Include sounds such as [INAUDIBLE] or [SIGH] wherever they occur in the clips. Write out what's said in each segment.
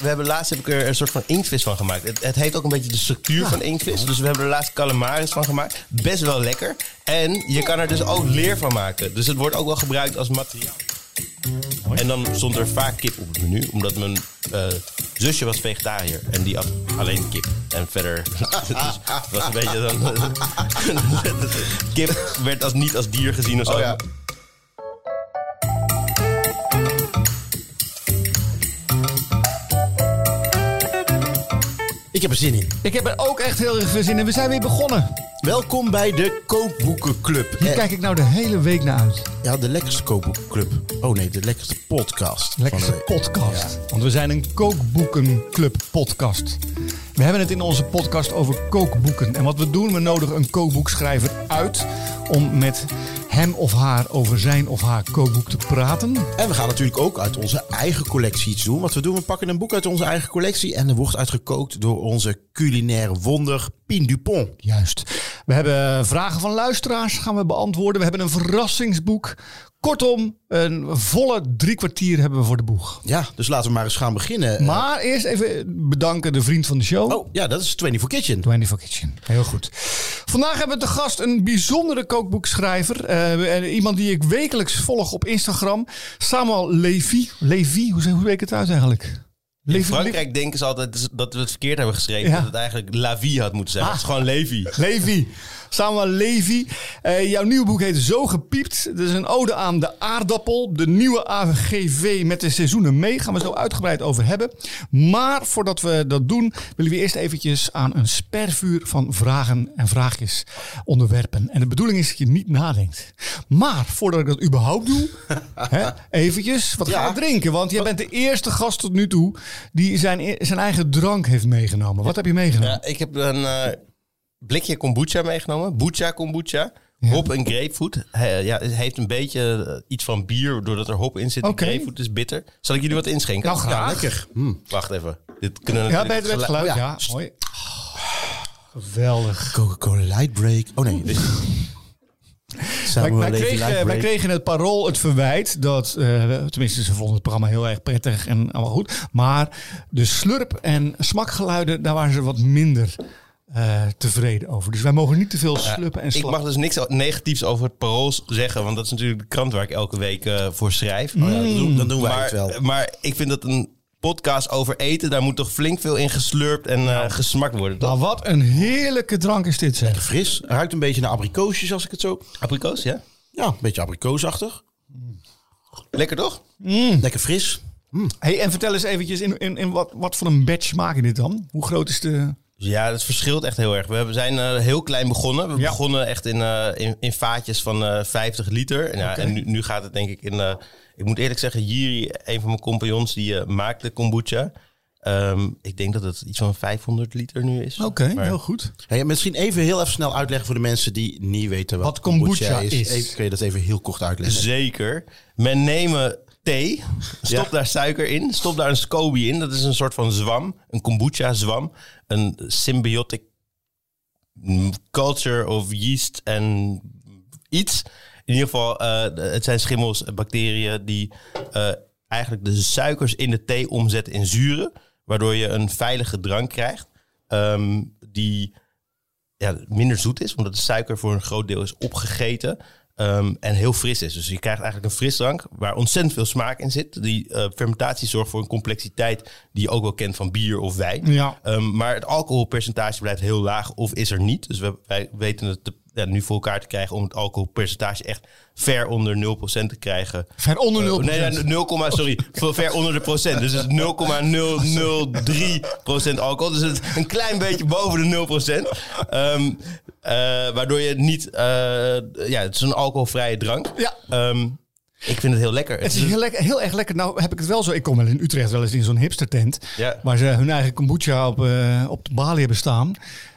we hebben laatst heb ik er een soort van inktvis van gemaakt. Het, het heeft ook een beetje de structuur van inktvis. Dus we hebben er laatst calamaris van gemaakt. Best wel lekker. En je kan er dus ook leer van maken. Dus het wordt ook wel gebruikt als materiaal. En dan stond er vaak kip op het menu, omdat mijn eh, zusje was vegetariër en die at alleen kip. En verder [LAUGHS] dus het was een beetje dan. [LAUGHS] kip werd als, niet als dier gezien of zo. Oh ja. Ik heb er zin in. Ik heb er ook echt heel erg veel zin in. We zijn weer begonnen. Welkom bij de Kookboekenclub. Hier Eh, kijk ik nou de hele week naar uit. ja, de lekkerste kookboekenclub. Oh nee, de lekkerste podcast. Lekkerste van de- podcast. Want we zijn een kookboekenclub podcast. We hebben het in onze podcast over kookboeken. En wat we doen, we nodigen een kookboekschrijver uit om met hem of haar over zijn of haar kookboek te praten. En we gaan natuurlijk ook uit onze eigen collectie iets doen. Wat we doen, we pakken een boek uit onze eigen collectie. En er wordt uitgekookt door onze culinaire wonder Pien Dupont. Juist. We hebben vragen van luisteraars gaan we beantwoorden. We hebben een verrassingsboek. Kortom, een volle drie kwartier hebben we voor de boeg. Ja, dus laten we maar eens gaan beginnen. Maar eerst even bedanken de vriend van de show. Oh ja, dat is 24 Kitchen. 24 Kitchen. Heel goed. Vandaag hebben we te gast een bijzondere kookboekschrijver. Eh, en iemand die ik wekelijks volg op Instagram. Samuel Levy. Levy, hoe, hoe weet ik het uit eigenlijk? In Frankrijk denken ze altijd dat we het verkeerd hebben geschreven. Ja. Dat het eigenlijk La Vie had moeten zijn. Ah. Het is gewoon Levi. Levi. Samuel Levy. Eh, jouw nieuwe boek heet Zo Gepiept. Het is een ode aan de aardappel. De nieuwe AVGV met de seizoenen mee. Gaan we zo uitgebreid over hebben. Maar voordat we dat doen, willen we eerst eventjes aan een spervuur van vragen en vraagjes onderwerpen. En de bedoeling is dat je niet nadenkt. Maar voordat ik dat überhaupt doe, [LAUGHS] hè, eventjes wat gaan Ja. we drinken. Want jij bent de eerste gast tot nu toe die zijn, e- zijn eigen drank heeft meegenomen. Wat heb je meegenomen? Ja, ik heb een eh, blikje kombucha meegenomen. Bucha kombucha. Hop en grapefruit. Ja, het heeft een beetje eh, iets van bier doordat er hop in zit. De grapefruit is bitter. Zal ik jullie wat inschenken? Nou, graag. Lekker. Wacht even. Dit kunnen we Ja, bij het gelu- geluid. oh ja. ja, mooi. Geweldig. Coca-Cola Light Break. Oh nee, Wij, kregen, wij het parool het verwijt dat, eh, tenminste ze vonden het programma heel erg prettig en allemaal goed. Maar de slurp- en smakgeluiden, daar waren ze wat minder eh, tevreden over. Dus wij mogen niet te veel slurpen en Ik slappen. mag dus niks negatiefs over het parool zeggen. Want dat is natuurlijk de krant waar ik elke week eh, voor schrijf. Oh ja, dan doen- dan doen wij maar, het wel. Maar ik vind dat een podcast over eten... daar moet toch flink veel in geslurpt en eh, gesmakt worden. toch? Nou, wat een heerlijke drank is dit zeg. Fris. Ruikt een beetje naar abrikoosjes als ik het zo... Abrikoos, ja? Ja, een beetje abrikoosachtig. Lekker toch? Lekker fris. Hey, en vertel eens eventjes, in, in, in wat, wat voor een batch maak je dit dan? Hoe groot is de... Ja, dat verschilt echt heel erg. We zijn eh, heel klein begonnen. We Ja. begonnen echt in, eh, in, in vaatjes van eh 50 liter. En, ja, en nu, nu gaat het denk ik in... eh, ik moet eerlijk zeggen, Jiri, een van mijn compagnons, die eh, maakt de kombucha. Ehm, ik denk dat het iets van 500 liter nu is. Oké, Maar- heel goed. Hey, misschien even heel even snel uitleggen voor de mensen die niet weten wat, Wat kombucha is. Even, kun je dat even heel kort uitleggen? Zeker. Men neemt thee, stop Ja. daar suiker in, stop daar een SCOBY in. Dat is een soort van zwam, een kombucha zwam. Een symbiotic culture of yeast en iets. In ieder geval, eh, het zijn schimmels, bacteriën die eh, eigenlijk de suikers in de thee omzetten in zuren. Waardoor je een veilige drank krijgt. ehm, die ja, minder zoet is, omdat de suiker voor een groot deel is opgegeten. Ehm, en heel fris is. Dus je krijgt eigenlijk een frisdrank waar ontzettend veel smaak in zit. Die eh, fermentatie zorgt voor een complexiteit die je ook wel kent van bier of wijn. Ja. Ehm, maar het alcoholpercentage blijft heel laag of is er niet. Dus we, wij weten het te- ja, nu voor elkaar te krijgen om het alcoholpercentage echt ver onder 0% te krijgen. Ver onder 0%. Uh, nee, nee, 0, sorry, veel ver onder de procent. Dus het is 0,003% alcohol. Dus het is een klein beetje boven de 0 Ehm, eh, waardoor je niet... eh, ja, het is een alcoholvrije drank. Ja. Ehm, ik vind het heel lekker. Het is heel, lekker, heel erg lekker. Nou heb ik het wel zo. Ik kom wel in Utrecht wel eens in zo'n hipstertent. Ja. Waar ze hun eigen kombucha op, eh, op de balie hebben staan.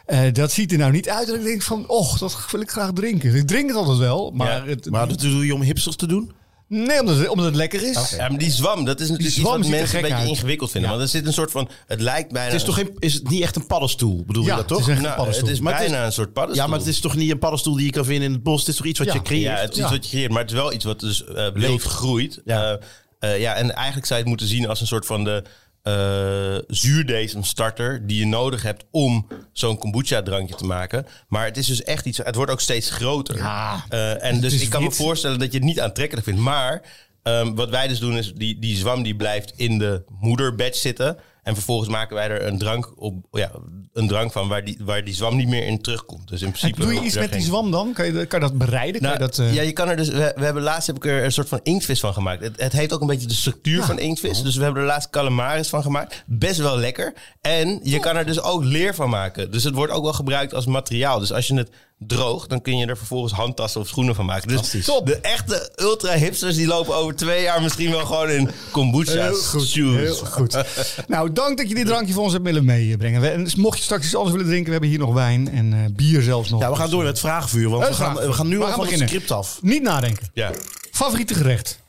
Eh, dat ziet er nou niet uit dat ik denk van... Och, dat wil ik graag drinken. Ik drink het altijd wel. Maar, Ja, het, Maar dat doe je om hipsters te doen? Nee, omdat het, omdat het lekker is. Ja, maar die zwam, dat is natuurlijk zwam iets wat mensen een beetje uit. ingewikkeld vinden. Ja. Want er zit een soort van... Het lijkt bijna... Het is toch geen, is het niet echt een paddenstoel, bedoel Ja, je dat toch? het is echt- Nou, paddenstoel. het is Maar het is- bijna een soort paddenstoel. ja, maar het is toch niet een paddenstoel die je kan vinden in het bos? Het is toch iets wat Ja. je creëert? Ja, het is Ja. iets wat je creëert, maar het is wel iets wat dus eh wild groeit. Ja. Ja. ja, en eigenlijk zou je het moeten zien als een soort van de eh zuurdesem-starter die je nodig hebt om zo'n kombucha-drankje te maken. Maar het is dus echt iets. Het wordt ook steeds groter. Ja, Eh, en dus ik kan me voorstellen dat je het niet aantrekkelijk vindt. Maar ehm, wat wij dus doen is die, die zwam die blijft in de moederbatch zitten. En vervolgens maken wij er een drank, op, ja, een drank van waar die, waar die zwam niet meer in terugkomt. Dus in En principe. doe je iets met die zwam dan? Kan je, kan dat bereiden? Kan nou, je dat, eh, Ja, je kan er dus. We, we hebben laatst heb ik er een soort van inktvis van gemaakt. Het, het heeft ook een beetje de structuur van inktvis. Dus we hebben er laatst calamaris van gemaakt. Best wel lekker. En je kan er dus ook leer van maken. Dus het wordt ook wel gebruikt als materiaal. Dus als je het droogt, dan kun je er vervolgens handtassen of schoenen van maken. Dus top. de echte ultra hipsters die lopen over twee jaar misschien wel gewoon in kombucha Heel goed, shoes. heel goed. [LAUGHS] nou, dank dat je dit drankje voor ons hebt willen meebrengen. En dus mocht je straks iets anders willen drinken, we hebben hier nog wijn en eh, bier zelfs nog. Ja, we gaan door met het vraagvuur. Want we gaan, we gaan nu We al gaan van het beginnen. script af. Niet nadenken. Ja, Favoriete gerecht?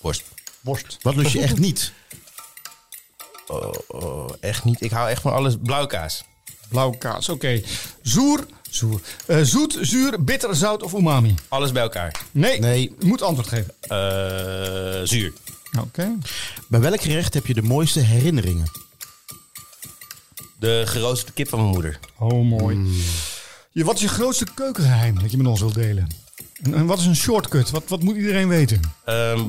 worst. Worst. Wat lust je echt niet? Oh, echt niet. Ik hou echt van alles. Blauwe kaas. Blauwe kaas, oké. Zoer, zoer. Eh, zoet, zuur, bitter, zout of umami? Alles bij elkaar. Nee, Nee. je moet antwoord geven. Eh, zuur. Oké. Bij welk gerecht heb je de mooiste herinneringen? De geroosterde kip van mijn moeder. Oh, mooi. Je, wat is je grootste keukengeheim dat je met ons wilt delen? En, en wat is een shortcut? Wat, wat moet iedereen weten? Ehm,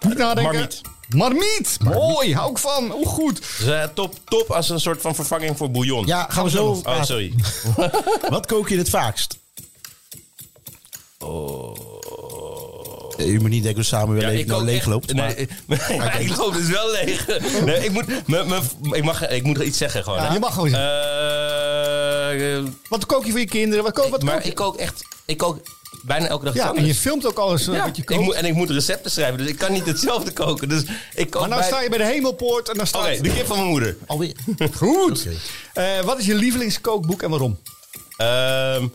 Niet nadenken. marmiet. Marmiet. Mooi, hou ik van. Hoe goed. dus, top, top als een soort van vervanging voor bouillon. Ja, gaan we zo. Oh, praten. sorry. [LAUGHS] Wat kook je het vaakst? Eh, U moet niet denken dat weer Ja, leeg, nou kook leeg loopt. maar- Nee, [LAUGHS] maar ik loop dus wel leeg. [LAUGHS] Nee, ik, moet, me, me, ik, mag, ik moet iets zeggen gewoon. Ja, je mag gewoon zeggen. Eh, Wat kook je voor je kinderen? Wat kook, wat maar kook je? ik kook echt... Ik kook bijna elke dag Ja, en je filmt ook alles eh, Ja, wat je ik kookt. moet, en ik moet recepten schrijven, dus ik kan niet hetzelfde koken. Dus ik kook maar nou bij- sta je bij de hemelpoort en dan staat... Oké, de kip van mijn moeder. Alweer. [LAUGHS] Goed. Eh, wat is je lievelingskookboek en waarom? Ehm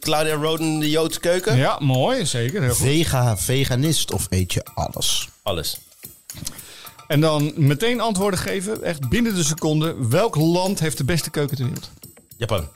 Claudia Roden, de Joodse keuken. Ja, mooi. Zeker. Heel goed. Vega, veganist of eet je alles? Alles. En dan meteen antwoorden geven. Echt binnen de seconde. Welk land heeft de beste keuken ter wereld? Japan.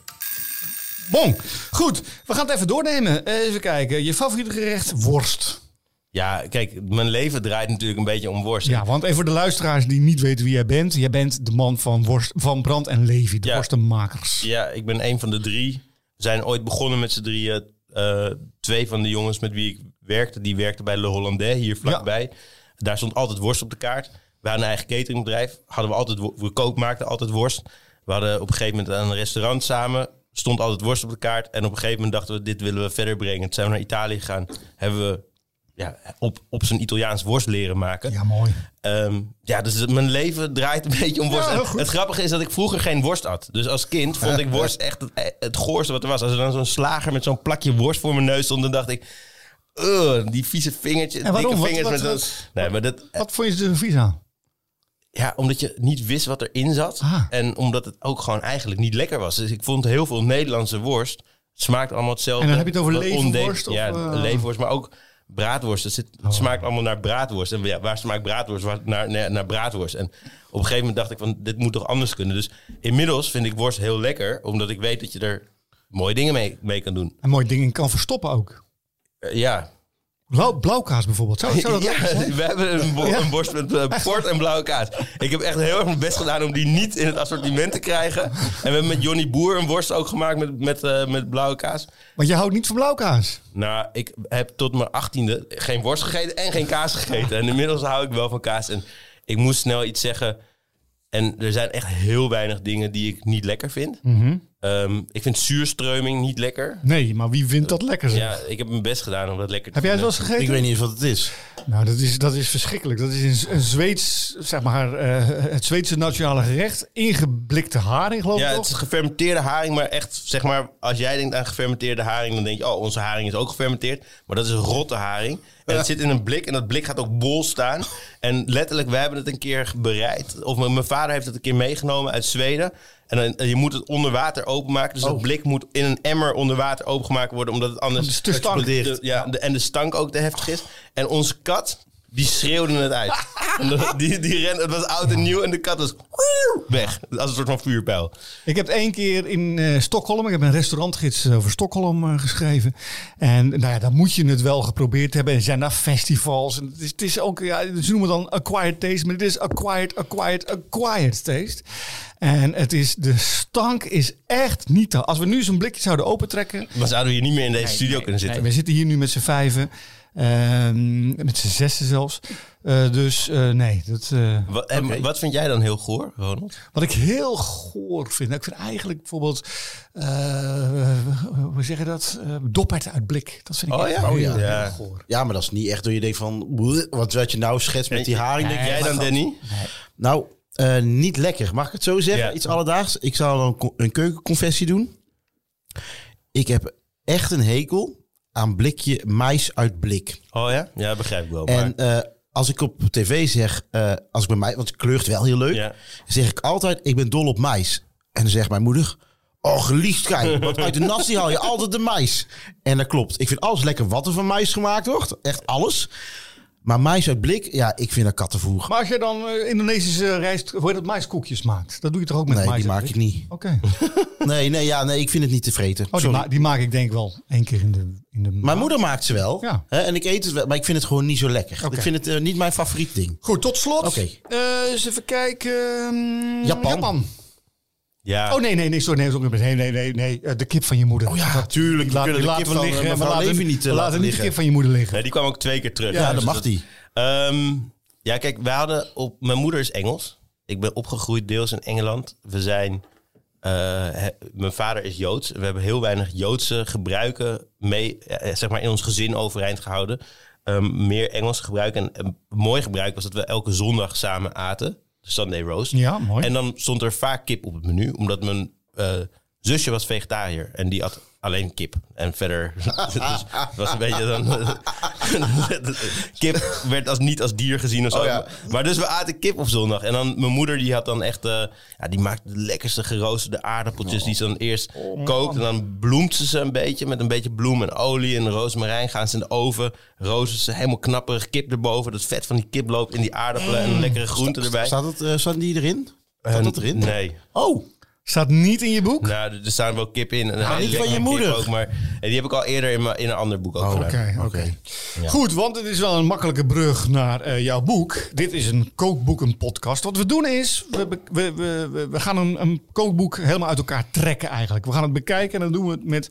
Bon. Goed. We gaan het even doornemen. Eh, Even kijken. Je favoriete gerecht? Worst. Ja, kijk, mijn leven draait natuurlijk een beetje om worst. Ja, want even voor de luisteraars die niet weten wie jij bent. Jij bent de man van, worst, van Brand en Levi. De Ja. worstenmakers. Ja, ik ben een van de drie. We zijn ooit begonnen met z'n drieën. Eh, twee van de jongens met wie ik werkte, die werkten bij Le Hollandais hier vlakbij. Daar stond altijd worst op de kaart. We hadden een eigen cateringbedrijf. Hadden we altijd, we kook maakten altijd worst. We hadden op een gegeven moment een restaurant samen. Stond altijd worst op de kaart. En op een gegeven moment dachten we, dit willen we verder brengen. Toen zijn we naar Italië gegaan. Hebben we ja, op, op zijn Italiaans worst leren maken. Ja, mooi. Ehm, ja, dus mijn leven draait een [LAUGHS] beetje om worst. Ja, het grappige is dat ik vroeger geen worst at. Dus als kind vond ik worst echt het, het goorste wat er was. Als er dan zo'n slager met zo'n plakje worst voor mijn neus stond, dan dacht ik... "Ugh, die vieze vingertjes, En waarom? dikke vingers wat- met wat- zo'n... Nee, maar dat... Wat vond je er vies aan? Ja, omdat je niet wist wat erin zat. Ah. En omdat het ook gewoon eigenlijk niet lekker was. Dus ik vond heel veel Nederlandse worst smaakt allemaal hetzelfde. En dan heb je het over of, Ja? Oh. leverworst, maar ook braadworst. Het, zit, het smaakt allemaal naar braadworst. En ja, waar smaakt braadworst? Waar, naar, naar, naar braadworst. En op een gegeven moment dacht ik van, dit moet toch anders kunnen. Dus inmiddels vind ik worst heel lekker. Omdat ik weet dat je er mooie dingen mee, mee kan doen. En mooie dingen kan verstoppen ook. Eh, ja. Blauw, blauwkaas bijvoorbeeld. Zou, zou dat ja, we hebben een, een borst met eh, port en blauwe kaas. Ik heb echt heel erg mijn best gedaan om die niet in het assortiment te krijgen. En we hebben met Johnny Boer een worst ook gemaakt met, met, eh, met blauwe kaas. Want je houdt niet van blauwkaas. Nou, ik heb tot mijn achttiende geen worst gegeten en geen kaas gegeten. En inmiddels hou ik wel van kaas. En ik moest snel iets zeggen. En er zijn echt heel weinig dingen die ik niet lekker vind. Mhm. Ehm, ik vind zuurströming niet lekker. Nee, maar wie vindt dat lekker? zeg? Ja, ik heb mijn best gedaan om dat lekker te Heb jij het wel eens gegeten? Ik weet niet eens wat het is. Nou, dat is, dat is verschrikkelijk. Dat is een, een Zweeds, zeg maar, eh, het Zweedse nationale gerecht. Ingeblikte haring, geloof Ja, ik het is gefermenteerde haring, maar echt, zeg maar, als jij denkt aan gefermenteerde haring, dan denk je, oh, onze haring is ook gefermenteerd. Maar dat is een rotte haring. En het zit in een blik en dat blik gaat ook bol staan. En letterlijk, we hebben het een keer bereid. Of mijn vader heeft het een keer meegenomen uit Zweden. En dan, je moet het onder water openmaken. Dus dat blik moet in een emmer onder water opengemaakt worden, omdat het anders de- ja, de, en de stank ook te heftig is. En onze kat, die schreeuwden het uit. [LAUGHS] Die, die ren, het was oud en nieuw en de kat was weg. Als een soort van vuurpijl. Ik heb het één keer in eh, Stockholm, ik heb een restaurantgids over Stockholm eh, geschreven. En nou ja, dan moet je het wel geprobeerd hebben. En er zijn daar festivals. En het, is, het is ook, ja, ze noemen het dan acquired taste, maar het is acquired, acquired, acquired taste. En het is, de stank is echt niet te... Als we nu zo'n blikje zouden opentrekken... Dan zouden we hier niet meer in deze studio kunnen zitten. Nee, we zitten hier nu met z'n vijven. Ehm, met z'n zessen zelfs. Eh, dus eh, nee, dat... eh, Wat, en wat vind jij dan heel goor, Ronald? wat ik heel goor vind. nou, ik vind eigenlijk bijvoorbeeld, eh, hoe zeg je dat? Doppert uit blik. Dat vind ik Oh echt ja? heel, Oh ja. heel Ja. goor. Ja, maar dat is niet echt door je denkt van... Want wat je nou schetst met die haring. Denk jij dan, Danny? Nou, eh, niet lekker. Mag ik het zo zeggen? Ja. Iets alledaags. Ik zal dan een keukenconfessie doen. Ik heb echt een hekel aan blikje mais uit blik. Oh ja? Ja, begrijp ik wel. Maar, En eh, als ik op tv zeg, eh, als ik bij mij, want het kleurt wel heel leuk, ja. zeg ik altijd, ik ben dol op mais. En dan zegt mijn moeder, oh geliefd kijk, want uit de nasi haal je altijd de mais. En dat klopt. Ik vind alles lekker wat er van mais gemaakt wordt. Echt alles. Maar mais uit blik, ja, ik vind dat kattenvoer. Maar als je dan eh, Indonesische rijst, hoe heet dat, maiskoekjes maakt. Dat doe je toch ook met Nee, mais die maak ik niet. Oké. [LAUGHS] Nee, nee, ja, nee, ik vind het niet te vreten. Oh, die, ma- die maak ik denk wel één keer in de, in de Mijn moeder maakt ze wel. Ja. Hè, en ik eet het wel, maar ik vind het gewoon niet zo lekker. Ik vind het eh, niet mijn favoriet ding. Goed, tot slot. Oké. Eh, eens even kijken. Ehm, Japan. Ja. Oh nee, nee, nee, sorry, nee, sorry, nee, nee, nee, nee, eh, de kip van je moeder. Oh ja, Dat- tuurlijk. Die, We laat- die laten kip we van, liggen. eh, we mevrouw laten, niet, eh, we laten niet de kip van je moeder liggen. Nee, die kwam ook twee keer terug. Ja, Dus dat mag die. Ehm, ja, kijk, wij hadden op. Mijn moeder is Engels. Ik ben opgegroeid deels in Engeland. We zijn. eh, he- mijn vader is Joods. We hebben heel weinig Joodse gebruiken mee, eh, zeg maar, in ons gezin overeind gehouden. Ehm, meer Engelse gebruiken. En een mooi gebruik was dat we elke zondag samen aten. Sunday roast. Ja, mooi. En dan stond er vaak kip op het menu, omdat mijn eh, zusje was vegetariër en die had alleen kip. En verder [LAUGHS] dus het was een beetje dan [LAUGHS] kip werd als niet als dier gezien of zo. Oh ja. Maar dus we aten kip op zondag en dan mijn moeder die had dan echt eh, ja, die maakte de lekkerste geroosterde aardappeltjes die ze dan eerst kookt en dan bloemt ze ze een beetje met een beetje bloem en olie en rozemarijn gaan ze in de oven, roosteren ze helemaal knapperig kip erboven, dat vet van die kip loopt in die aardappelen en lekkere groenten erbij. Staat, het, eh, staat die erin? Staat dat erin? Nee. Oh, Staat niet in je boek? Nou, er er staan wel kip in. En hele niet van je moeder. Ook, maar en die heb ik al eerder in, mijn- in een ander boek ook Oh, gedaan. Oké, oké. Ja. Goed, want het is wel een makkelijke brug naar eh, jouw boek. Dit is een kookboekenpodcast. Wat we doen is, we, be- we, we, we- we gaan een, een kookboek helemaal uit elkaar trekken eigenlijk. We gaan het bekijken en dan doen we het met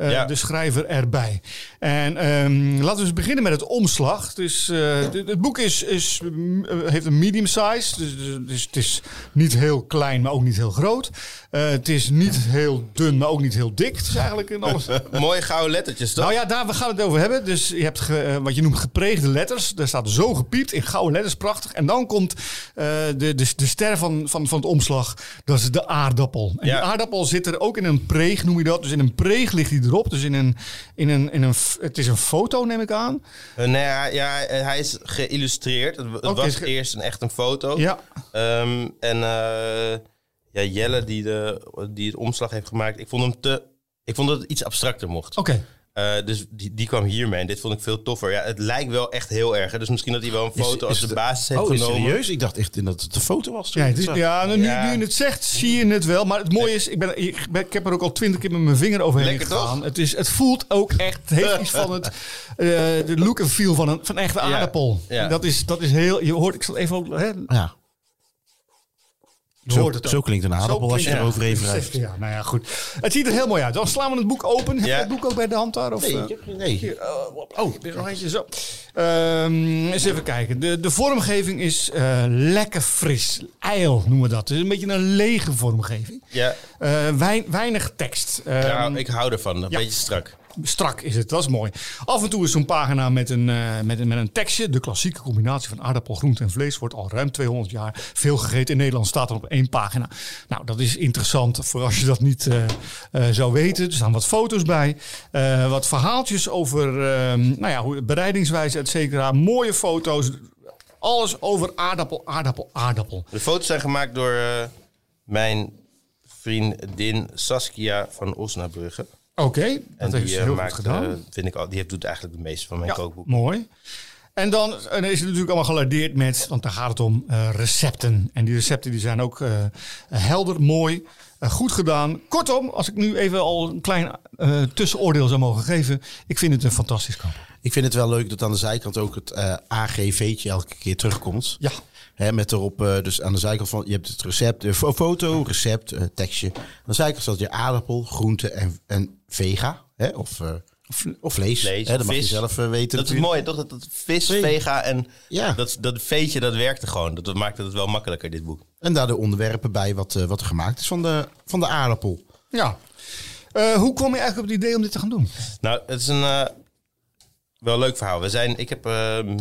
eh, Ja. de schrijver erbij. En ehm, laten we eens beginnen met het omslag. Dus, eh, het boek is, is, eh, heeft een medium size. Dus, dus, dus het is niet heel klein, maar ook niet heel groot. Het is niet heel dun, maar ook niet heel dik. Het is eigenlijk een alles... [LAUGHS] Mooie gouden lettertjes, toch? Nou ja, daar we gaan het over hebben. Dus je hebt ge- wat je noemt gepreegde letters. Daar staat zo gepiept in gouden letters, prachtig. En dan komt de, de, de ster van, van, van het omslag. Dat is de aardappel. En Ja. die aardappel zit er ook in een preeg, noem je dat. Dus in een preeg ligt hij erop. Dus in een, in een, in een, het is een foto, neem ik aan. Eh, nee, ja, ja, eh, hij is geïllustreerd. Het, was ge- eerst een echt een foto. Ja. Ehm, en eh, ja, Jelle, die, de, die het omslag heeft gemaakt, ik vond hem te... Ik vond dat het iets abstracter mocht. Oké. Eh, dus die, die kwam hiermee en dit vond ik veel toffer. Ja, het lijkt wel echt heel erg. Hè? Dus misschien dat hij wel een foto is als de het- basis heeft oh, genomen. serieus? Ik dacht echt dat het een foto was. Ja, het is, ja, nu, Ja. nu je het zegt, zie je het wel. Maar het mooie is, ik, ben, ik, ben- ik heb er ook al twintig keer met mijn vinger overheen Lekker, toch? gegaan. Het, is, het voelt ook echt, het heeft iets van het eh, de look en feel van een van echte Ja. aardappel. Ja. Dat, is, dat is heel, je hoort, ik zal even ook, hè, Ja. Zo, hoort het zo klinkt een aardappel als je eroverheen ja, wrijft. Ja, nou ja, goed. Het ziet er heel mooi uit. Dan slaan we het boek open. Heb je het boek ook bij de hand daar? Of, Nee, eh? ik heb geen- nee. Hier, oh, oh, er is nog eentje zo. Ehm, eens even kijken. De, de vormgeving is eh, lekker fris. Eil noemen we dat. Het is een beetje een lege vormgeving. Ja, Eh, wein- weinig tekst. Ehm, nou, ik hou ervan. Een ja. beetje strak. Strak is het, dat is mooi. Af en toe is zo'n pagina met een, eh, met, met een tekstje. De klassieke combinatie van aardappel, groente en vlees wordt al ruim 200 jaar veel gegeten. In Nederland staat er op één pagina. Nou, dat is interessant voor als je dat niet eh, eh, zou weten. Er staan wat foto's bij. wat verhaaltjes over ehm, nou ja, hoe, bereidingswijze, et cetera. Mooie foto's. Alles over aardappel, aardappel, aardappel. De foto's zijn gemaakt door mijn vriendin Saskia van Osnabrugge. Oké, dat En heeft ze eh, heel maakt, goed gedaan. eh, vind ik al, die heeft- doet eigenlijk de meeste van mijn Ja, kookboek. mooi. En dan, en is het natuurlijk allemaal gelardeerd met, want daar gaat het om, eh, recepten. En die recepten die zijn ook eh, helder, mooi, goed gedaan. Kortom, als ik nu even al een klein eh, tussenoordeel zou mogen geven, ik vind het een fantastisch kamp. Ik vind het wel leuk dat aan de zijkant ook het eh, AGV'tje elke keer terugkomt. Ja, Hè, met erop, eh, dus aan de zijkant van, je hebt het recept, de fo- foto, recept, eh, tekstje. Aan de zijkant staat je aardappel, groente en, en vega. Hè, of, of vlees. Vlees, hè, dat mag je zelf weten. Dat is mooi, toch? Dat, dat vis, Vee. vega en Ja. dat, dat veetje, dat werkte gewoon. Dat, dat maakte het wel makkelijker, dit boek. En daar de onderwerpen bij wat, wat er gemaakt is van de, van de aardappel. ja. Eh, hoe kwam je eigenlijk op het idee om dit te gaan doen? Nou, het is een wel leuk verhaal. We zijn, ik heb ehm,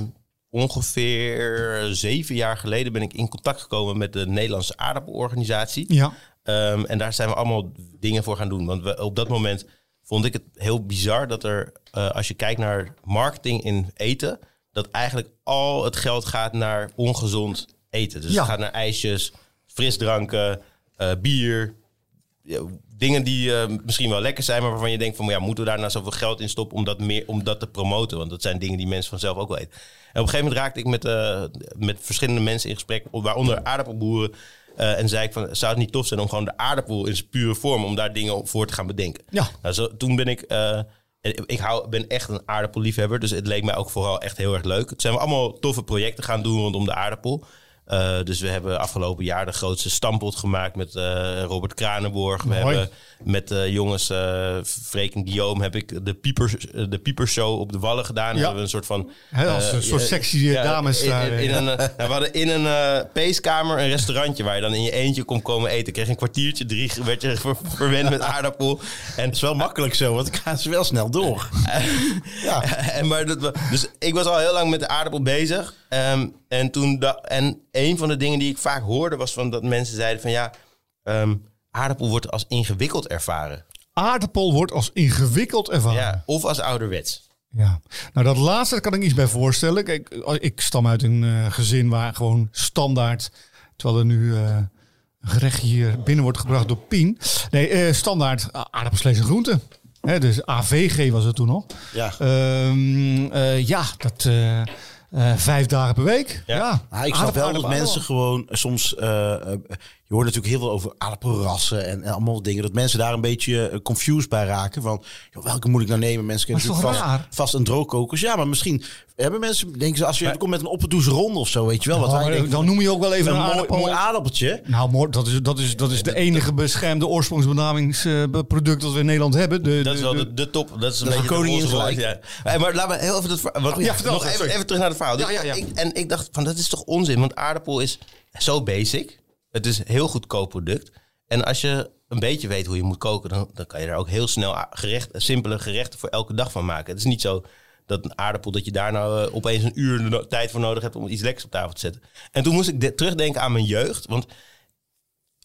ongeveer zeven jaar geleden ben ik in contact gekomen met de Nederlandse aardappelorganisatie. Ja. Ehm, en daar zijn we allemaal dingen voor gaan doen. Want we, op dat moment vond ik het heel bizar dat er, eh, als je kijkt naar marketing in eten, dat eigenlijk al het geld gaat naar ongezond eten. Dus Ja. het gaat naar ijsjes, frisdranken, eh, bier. Dingen die eh, misschien wel lekker zijn, maar waarvan je denkt van, ja, moeten we daar nou zoveel geld in stoppen om dat, meer, om dat te promoten? Want dat zijn dingen die mensen vanzelf ook wel eten. En op een gegeven moment raakte ik met, eh, met verschillende mensen in gesprek, waaronder aardappelboeren. eh, en zei ik van, zou het niet tof zijn om gewoon de aardappel in zijn pure vorm, om daar dingen voor te gaan bedenken? Ja. Nou, zo, toen ben ik, ik hou, ben echt een aardappelliefhebber, dus het leek mij ook vooral echt heel erg leuk. Het zijn we allemaal toffe projecten gaan doen rondom de aardappel. Eh, dus we hebben afgelopen jaar de grootste stampot gemaakt met eh, Robert Kranenborg. We Mooi. hebben met de jongens uh, Freek en Guillaume heb ik de, piepers, de piepershow op de Wallen gedaan. Ja. We hebben een soort van... Hè, als eh, een soort sexy ja, dames in- daar, in- in ja. een, eh, nou, we hadden in een eh, peeskamer een restaurantje waar je dan in je eentje kon komen eten. Kreeg je een kwartiertje, drie werd je ver- verwend met aardappel. En Het is wel makkelijk zo, want ik ga ze wel snel door. [LAUGHS] ja. en maar dat, dus ik was al heel lang met de aardappel bezig. Ehm, en, toen en een van de dingen die ik vaak hoorde was van dat mensen zeiden van ja, ehm, aardappel wordt als ingewikkeld ervaren. Aardappel wordt als ingewikkeld ervaren. Ja, of als ouderwets. Ja, nou dat laatste daar kan ik iets bij voorstellen. Kijk, ik stam uit een eh, gezin waar gewoon standaard, terwijl er nu eh, een gerecht hier binnen wordt gebracht door Pien. Nee, eh, standaard uh, aardappelsvlees en groenten. Hè, dus AVG was het toen nog. Ja. Ehm, eh, ja, dat eh, vijf dagen per week. Ja, Ja. Ah, ik snap wel dat mensen gewoon eh, soms... eh, eh, je hoort natuurlijk heel veel over aardappelrassen en, en allemaal dingen. Dat mensen daar een beetje confused bij raken. Van, joh, welke moet ik nou nemen? Mensen kennen Maar is natuurlijk vast, vast een droogkokers. Ja, maar misschien hebben mensen... Denken ze, als je komt met een opperdoes ronde of zo, weet je wel. Wat Oh, wij maar denken, dan noem je ook wel even een een mooi, aardappel. mooi aardappeltje. Nou, mooi, dat is, dat is, dat is de enige beschermde oorsprongsbenamingsproduct dat we in Nederland hebben. De, Dat is wel de- de, de top. Dat is een Dat beetje de koningin gelijk. Ja. Hey, maar laten we heel even, ver- wat, Ja, vertel nog even, even terug naar het verhaal. Ja, ja, ja. Ik, en ik dacht van dat is toch onzin, want aardappel is zo basic. Het is een heel goedkoop product. En als je een beetje weet hoe je moet koken, dan, dan kan je daar ook heel snel gerecht, simpele gerechten voor elke dag van maken. Het is niet zo dat een aardappel, dat je daar nou eh, opeens een uur de tijd voor nodig hebt om iets lekkers op tafel te zetten. En toen moest ik de- terugdenken aan mijn jeugd, want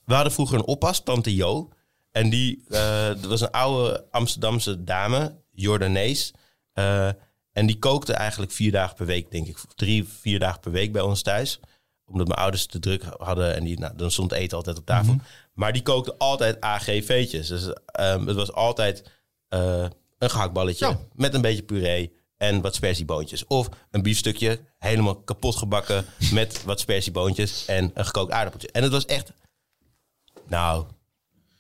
we hadden vroeger een oppas, tante Jo. En die eh, dat was een oude Amsterdamse dame, Jordanees. Eh, en die kookte eigenlijk vier dagen per week, denk ik. Drie, vier dagen per week bij ons thuis. Omdat mijn ouders te druk hadden en die, nou, dan stond eten altijd op tafel. Maar die kookte altijd AG-veetjes. Dus ehm, het was altijd eh, een gehaktballetje Ja. met een beetje puree en wat spersieboontjes. Of een biefstukje helemaal kapot gebakken [LAUGHS] met wat spersieboontjes en een gekookt aardappeltje. En het was echt nou,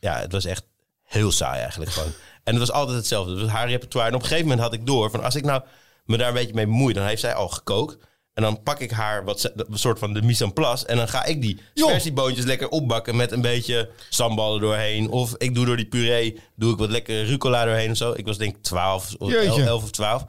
ja, het was echt heel saai eigenlijk gewoon. [LAUGHS] En het was altijd hetzelfde. Het was haar repertoire. En op een gegeven moment had ik door van als ik nou me daar een beetje mee bemoei, dan heeft zij al gekookt. En dan pak ik haar wat ze- een soort van de mise en place. En dan ga ik die Joh. spersieboontjes lekker opbakken met een beetje sambal er doorheen. Of ik doe door die puree, doe ik wat lekker rucola doorheen of zo. Ik was denk ik 12 of Jeetje. 11 of 12.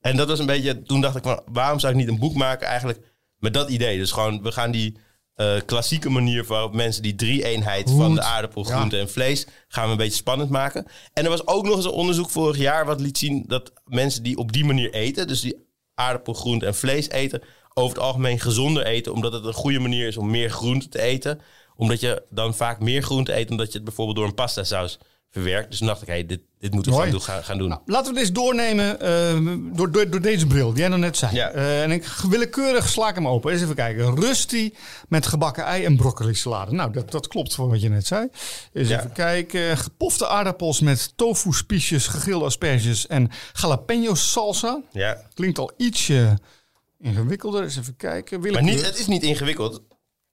En dat was een beetje, toen dacht ik van, waarom zou ik niet een boek maken eigenlijk met dat idee? Dus gewoon, we gaan die eh, klassieke manier waarop mensen die drie-eenheid van de aardappel, Ja. groente en vlees, gaan we een beetje spannend maken. En er was ook nog eens een onderzoek vorig jaar wat liet zien dat mensen die op die manier eten, dus die aardappel, groente en vlees eten, over het algemeen gezonder eten, omdat het een goede manier is om meer groente te eten. Omdat je dan vaak meer groente eet, omdat je het bijvoorbeeld door een pasta saus verwerkt. Dus dacht ik, hey, dit, dit moeten we gaan, gaan doen. Nou, laten we dit doornemen eh, door, door, door deze bril die jij nog net zei. Ja. Eh, en ik willekeurig sla ik hem open. Eens even kijken. Rusty met gebakken ei en broccoli salade. Nou, dat, dat klopt voor wat je net zei. Eens Ja. even kijken. Gepofte aardappels met tofu spiesjes, gegrilde asperges en jalapeno salsa. Ja, Klinkt al ietsje ingewikkelder. Eens even kijken. Maar niet, het is niet ingewikkeld.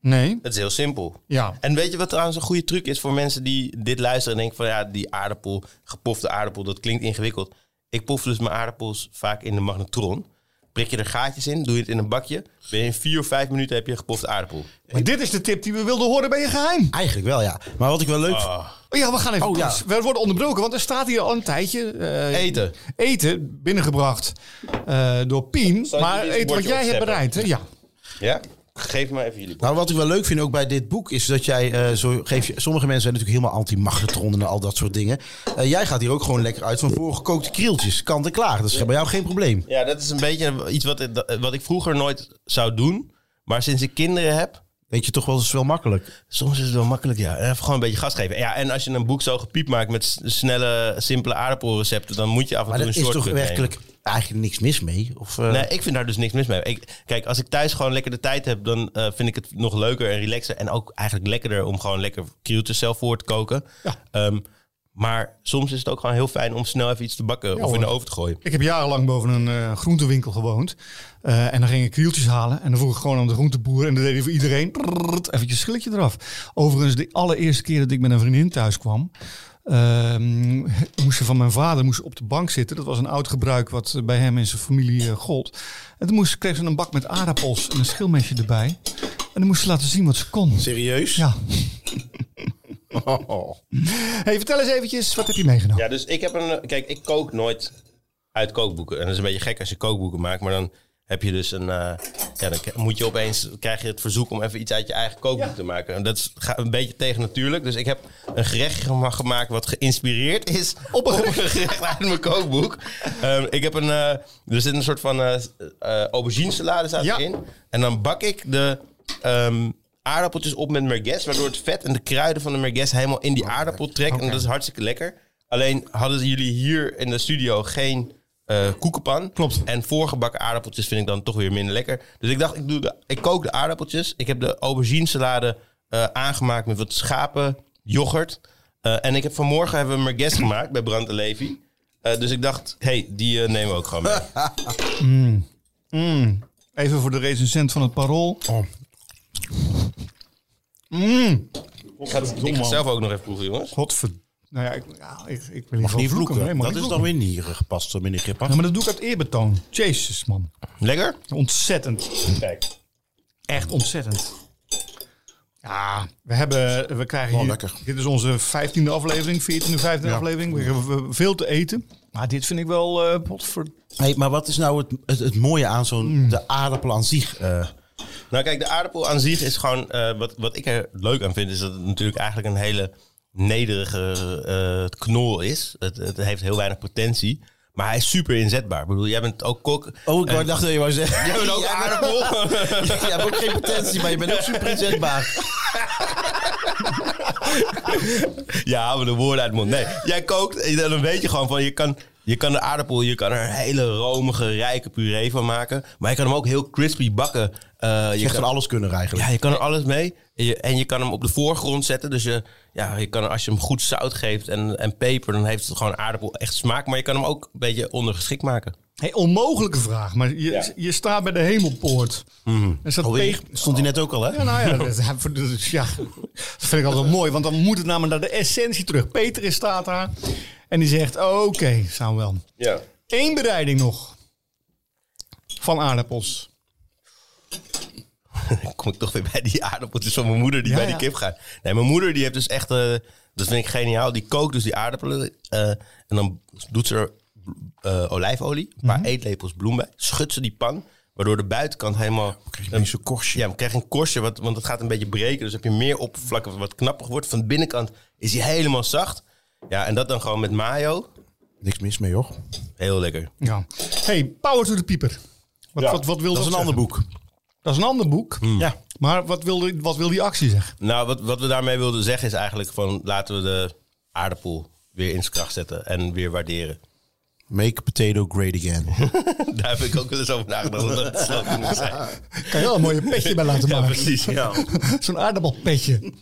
Nee. Het is heel simpel. Ja. En weet je wat trouwens een goede truc is voor mensen die dit luisteren en denken van ja, die aardappel, gepofte aardappel, dat klinkt ingewikkeld. Ik pof dus mijn aardappels vaak in de magnetron. Prik je er gaatjes in, doe je het in een bakje. Ben je in vier of vijf minuten heb je een gepofte aardappel. Maar dit is de tip die we wilden horen bij je geheim. Eigenlijk wel, ja. Maar wat ik wel leuk vind... Ah. Oh ja, we gaan even. Oh, ja. We worden onderbroken, want er staat hier al een tijdje. eh, Eten. Eten binnengebracht eh, door Pien. Maar eten wat jij hebt bereid, hè? Ja. Ja? Geef me even jullie. Nou, wat ik wel leuk vind ook bij dit boek is dat jij eh, zo geef je. Sommige mensen zijn natuurlijk helemaal anti-magnetron en al dat soort dingen. Eh, jij gaat hier ook gewoon lekker uit van voorgekookte krieltjes, kant en klaar. Dat is bij jou geen probleem. Ja, dat is een beetje iets wat, wat ik vroeger nooit zou doen. Maar sinds ik kinderen heb, Weet je toch wel, is wel makkelijk. Soms is het wel makkelijk, ja. Even gewoon een beetje gas geven. Ja, en als je een boek zo gepiept maakt met snelle, simpele aardappelrecepten, dan moet je af en Maar toe een is toch shortcut nemen. werkelijk eigenlijk niks mis mee? Of, eh, Nee, ik vind daar dus niks mis mee. Ik, kijk, als ik thuis gewoon lekker de tijd heb, dan eh, vind ik het nog leuker en relaxer. En ook eigenlijk lekkerder om gewoon lekker krieltjes zelf voor te koken. Ja. Ehm, maar soms is het ook gewoon heel fijn om snel even iets te bakken of in de oven te gooien. Ik heb jarenlang boven een eh, groentewinkel gewoond. Eh, en dan ging ik krieltjes halen. En dan vroeg ik gewoon aan de groenteboer. En dan deed hij voor iedereen prrrt, eventjes schilletje eraf. Overigens, de allereerste keer dat ik met een vriendin thuis kwam... ehm, [LAUGHS] moest ze van mijn vader moest op de bank zitten. Dat was een oud gebruik wat bij hem en zijn familie eh, gold. En toen moest, kreeg ze een bak met aardappels en een schilmesje erbij. En dan moest ze laten zien wat ze kon. Serieus? Ja. [LAUGHS] [LAUGHS] Hey, vertel eens eventjes, wat heb je meegenomen? Ja, dus ik heb een. Kijk, ik kook nooit uit kookboeken. En dat is een beetje gek als je kookboeken maakt. Maar dan heb je dus een. eh, ja, dan moet je opeens. krijg je het verzoek om even iets uit je eigen kookboek te maken. En dat is ga- een beetje tegen natuurlijk. Dus ik heb een gerecht gema- gemaakt wat geïnspireerd is op een gerecht uit mijn kookboek. Ehm, ik heb een. eh, er zit een soort van. eh eh, aubergine salade staat Ja. erin. En dan bak ik de. ehm, aardappeltjes op met merguez, waardoor het vet en de kruiden van de merguez helemaal in die aardappel trekken. En dat is hartstikke lekker. Alleen hadden jullie hier in de studio geen eh koekenpan. Klopt. En voorgebakken aardappeltjes vind ik dan toch weer minder lekker. Dus ik dacht, ik, doe de, ik kook de aardappeltjes. Ik heb de aubergine salade eh, aangemaakt met wat schapen, yoghurt. Eh, en ik heb vanmorgen hebben we merguez gemaakt bij Brand en Levi. Eh, dus ik dacht, hey, die eh, nemen we ook gewoon mee. [LAUGHS] Even voor de recensent van het Parool. Oh. ik, ga, ik ga zelf ook nog even proeven, jongens. Godver... Nou ja, ik, ja, ik, ik wil Mag niet vloeken. nee, mag dat niet is dan weer niet eh, gepast, meneer Grippas. Ja, maar dat doe ik uit eerbetoon. Jezus, man. Lekker? Ontzettend. Kijk. Echt ontzettend. Ja, we hebben, we krijgen Oh, hier, lekker. dit is onze 15e aflevering, 14e, 15e aflevering. We hebben veel te eten. Maar dit vind ik wel, eh potver... Hey, maar wat is nou het, het, het mooie aan zo'n Mm. de aardappel aan zich? eh? Nou kijk, de aardappel aan zich is gewoon... eh, wat, wat ik er leuk aan vind, is dat het natuurlijk eigenlijk een hele nederige eh, knol is. Het, het heeft heel weinig potentie. Maar hij is super inzetbaar. Ik bedoel, jij bent ook kok. oh, ik dacht dat je wou zeggen. Jij bent ook [LAUGHS] Ja, aardappel. [LAUGHS] Je hebt ook geen potentie, maar je bent ook super inzetbaar. ja, maar de woorden uit de mond. Nee, jij kookt en dan weet je gewoon van... Je kan, je kan de aardappel, je kan er een hele romige, rijke puree van maken. Maar je kan hem ook heel crispy bakken. Eh, Je kan, alles kunnen eigenlijk. Ja, je kan er alles mee. En je, en je kan hem op de voorgrond zetten. Dus je, ja, je kan, als je hem goed zout geeft en, en peper, dan heeft het gewoon aardappel echt smaak. Maar je kan hem ook een beetje ondergeschikt maken. Hey, onmogelijke vraag, maar je, Ja. je staat bij de hemelpoort. Staat Alweer? Peter- Stond hij net ook al, hè? Ja, nou ja, dat, dus ja, dat vind ik altijd mooi. Want dan moet het namelijk naar de essentie terug. Peter is staat daar en die zegt, oké, Samuel. Ja. Eén bereiding nog van aardappels. [LAUGHS] Dan kom ik toch weer bij die aardappeltjes van mijn moeder die Ja, bij die kip gaat. Nee, mijn moeder die heeft dus echt, eh, dat vind ik geniaal. Die kookt dus die aardappelen eh, en dan doet ze er eh, olijfolie, een paar eetlepels bloem bij, schudt ze die pan, waardoor de buitenkant helemaal Krijg je een zo'n korstje. Ja, dan krijg je een korstje, wat, want het gaat een beetje breken. Dus heb je meer oppervlak wat knapper wordt. Van de binnenkant is hij helemaal zacht. Ja, en dat dan gewoon met mayo. Niks mis mee, hoor. Heel lekker. Ja. Hey, Power to the Pieper. Wat, wat, wat wil Dat is een ander boek. Dat is een ander boek. Ja. Maar wat wil, die- wat wil die actie zeggen? Nou, wat, wat we daarmee wilden zeggen is eigenlijk van... laten we de aardappel weer in zijn kracht zetten en weer waarderen. Make potato great again. [LAUGHS] Daar heb ik ook wel eens over nagedacht. Dat het slogan moet zijn. Kan je wel een mooie petje bij laten Ja, maken. precies. Ja. [LAUGHS] Zo'n aardappelpetje.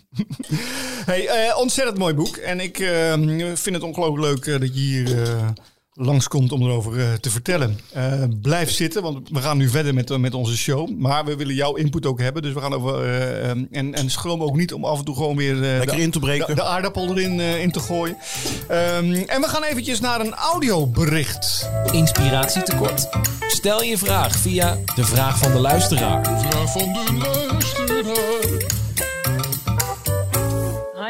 Hey, eh, ontzettend mooi boek. En ik eh, vind het ongelooflijk leuk eh, dat je hier eh, langskomt om erover eh, te vertellen. Eh, blijf zitten, want we gaan nu verder met, met onze show. Maar we willen jouw input ook hebben. Dus we gaan over. eh, ehm, en, en schroom ook niet om af en toe gewoon weer. eh, Lekker de, in te breken. De, de aardappel erin in te gooien. Ehm, en we gaan eventjes naar een audiobericht. Inspiratie tekort? Stel je vraag via de vraag van de luisteraar. Vraag van de luisteraar.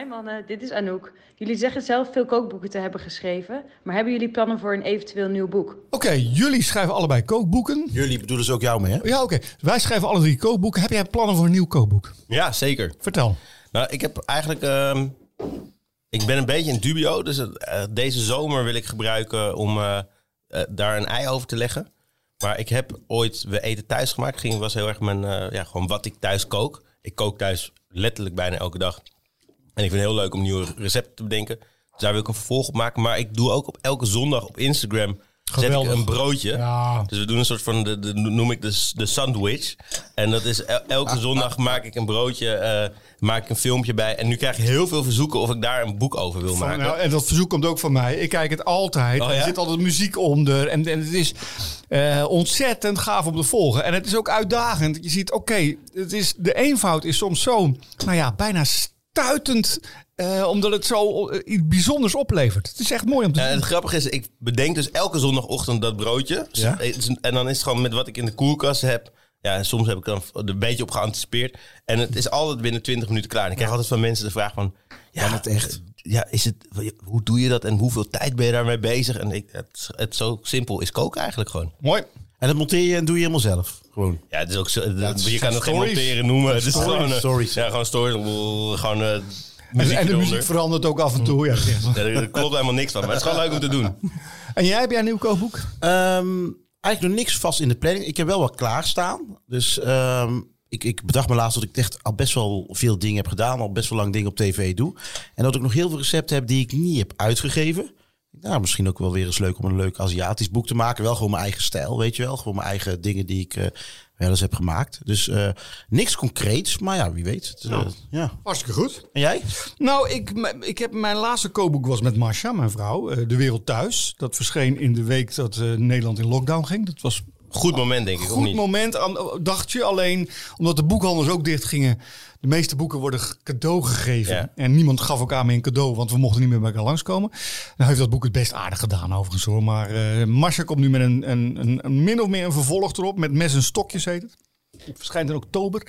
Hi mannen, dit is Anouk. Jullie zeggen zelf veel kookboeken te hebben geschreven, maar hebben jullie plannen voor een eventueel nieuw boek? Oké, jullie schrijven allebei kookboeken. Jullie bedoelen ze ook jou mee, hè? Ja, oké. Wij schrijven alle drie kookboeken. Heb jij plannen voor een nieuw kookboek? Ja, zeker. Vertel. Nou, ik heb eigenlijk. ehm, ik ben een beetje in dubio. Dus eh, deze zomer wil ik gebruiken om eh, eh, daar een ei over te leggen. Maar ik heb ooit we eten thuis gemaakt. Ging was heel erg mijn eh, ja, gewoon wat ik thuis kook. Ik kook thuis letterlijk bijna elke dag. En ik vind het heel leuk om nieuwe recepten te bedenken. Dus daar wil ik een vervolg op maken. Maar ik doe ook op elke zondag op Instagram zet ik Geweldig. een broodje. Ja. Dus we doen een soort van, de, de, noem ik de, de sandwich. En dat is el- elke zondag maak ik een broodje, eh, maak ik een filmpje bij. En nu krijg ik heel veel verzoeken of ik daar een boek over wil Van, maken. nou, en dat verzoek komt ook van mij. Ik kijk het altijd. Oh, ja? Er zit altijd muziek onder. En, en het is eh, ontzettend gaaf om te volgen. En het is ook uitdagend. Je ziet, oké, het is de eenvoud is soms zo, nou ja, bijna stuitend. eh, omdat het zo eh, iets bijzonders oplevert. Het is echt mooi om te En zien. het grappige is, ik bedenk dus elke zondagochtend dat broodje. Ja? Is- En dan is het gewoon met wat ik in de koelkast heb. Ja, en soms heb ik dan er een beetje op geanticipeerd. En het is altijd binnen 20 minuten klaar. En ik krijg altijd van mensen de vraag van... Ja, Kan het echt? Ja, is het, hoe doe je dat en hoeveel tijd ben je daarmee bezig? En ik, het, het zo simpel is koken eigenlijk gewoon. Mooi. En dat monteer je en doe je helemaal zelf. Gewoon. Ja, het is ook zo, het je kan het geen monteren noemen. Het is Stories. gewoon, eh, Stories. Ja, gewoon stories. Gewoon eh En, muziek en de eronder. muziek verandert ook af en toe. Ja, Ja, er klopt helemaal niks van. Maar het is gewoon leuk om te doen. [LAUGHS] En jij, heb jij een nieuw kookboek? Ehm, eigenlijk nog niks vast in de planning. Ik heb wel wat klaarstaan. Dus ehm, ik, ik bedacht me laatst dat ik echt al best wel veel dingen heb gedaan. Al best wel lang dingen op tv doe. En dat ik nog heel veel recepten heb die ik niet heb uitgegeven. Nou, misschien ook wel weer eens leuk om een leuk Aziatisch boek te maken. Wel gewoon mijn eigen stijl, weet je wel. Gewoon mijn eigen dingen die ik eh, wel eens heb gemaakt. Dus eh, niks concreets, maar ja, wie weet. Het, eh, ja. Hartstikke goed. En jij? Nou, ik, ik heb mijn laatste kookboek was met Masha, mijn vrouw. eh, De Wereld Thuis. Dat verscheen in de week dat eh, Nederland in lockdown ging. Dat was Goed moment, denk ik, of goed niet? moment, aan, dacht je. Alleen omdat de boekhandels ook dicht gingen. De meeste boeken worden cadeau gegeven. Ja. En niemand gaf elkaar meer een cadeau, want we mochten niet meer bij elkaar langskomen. Nou heeft dat boek het best aardig gedaan overigens hoor. Maar Masha komt nu met een, een, een, een min of meer een vervolg erop. Met mes en stokjes heet het. Het verschijnt in oktober.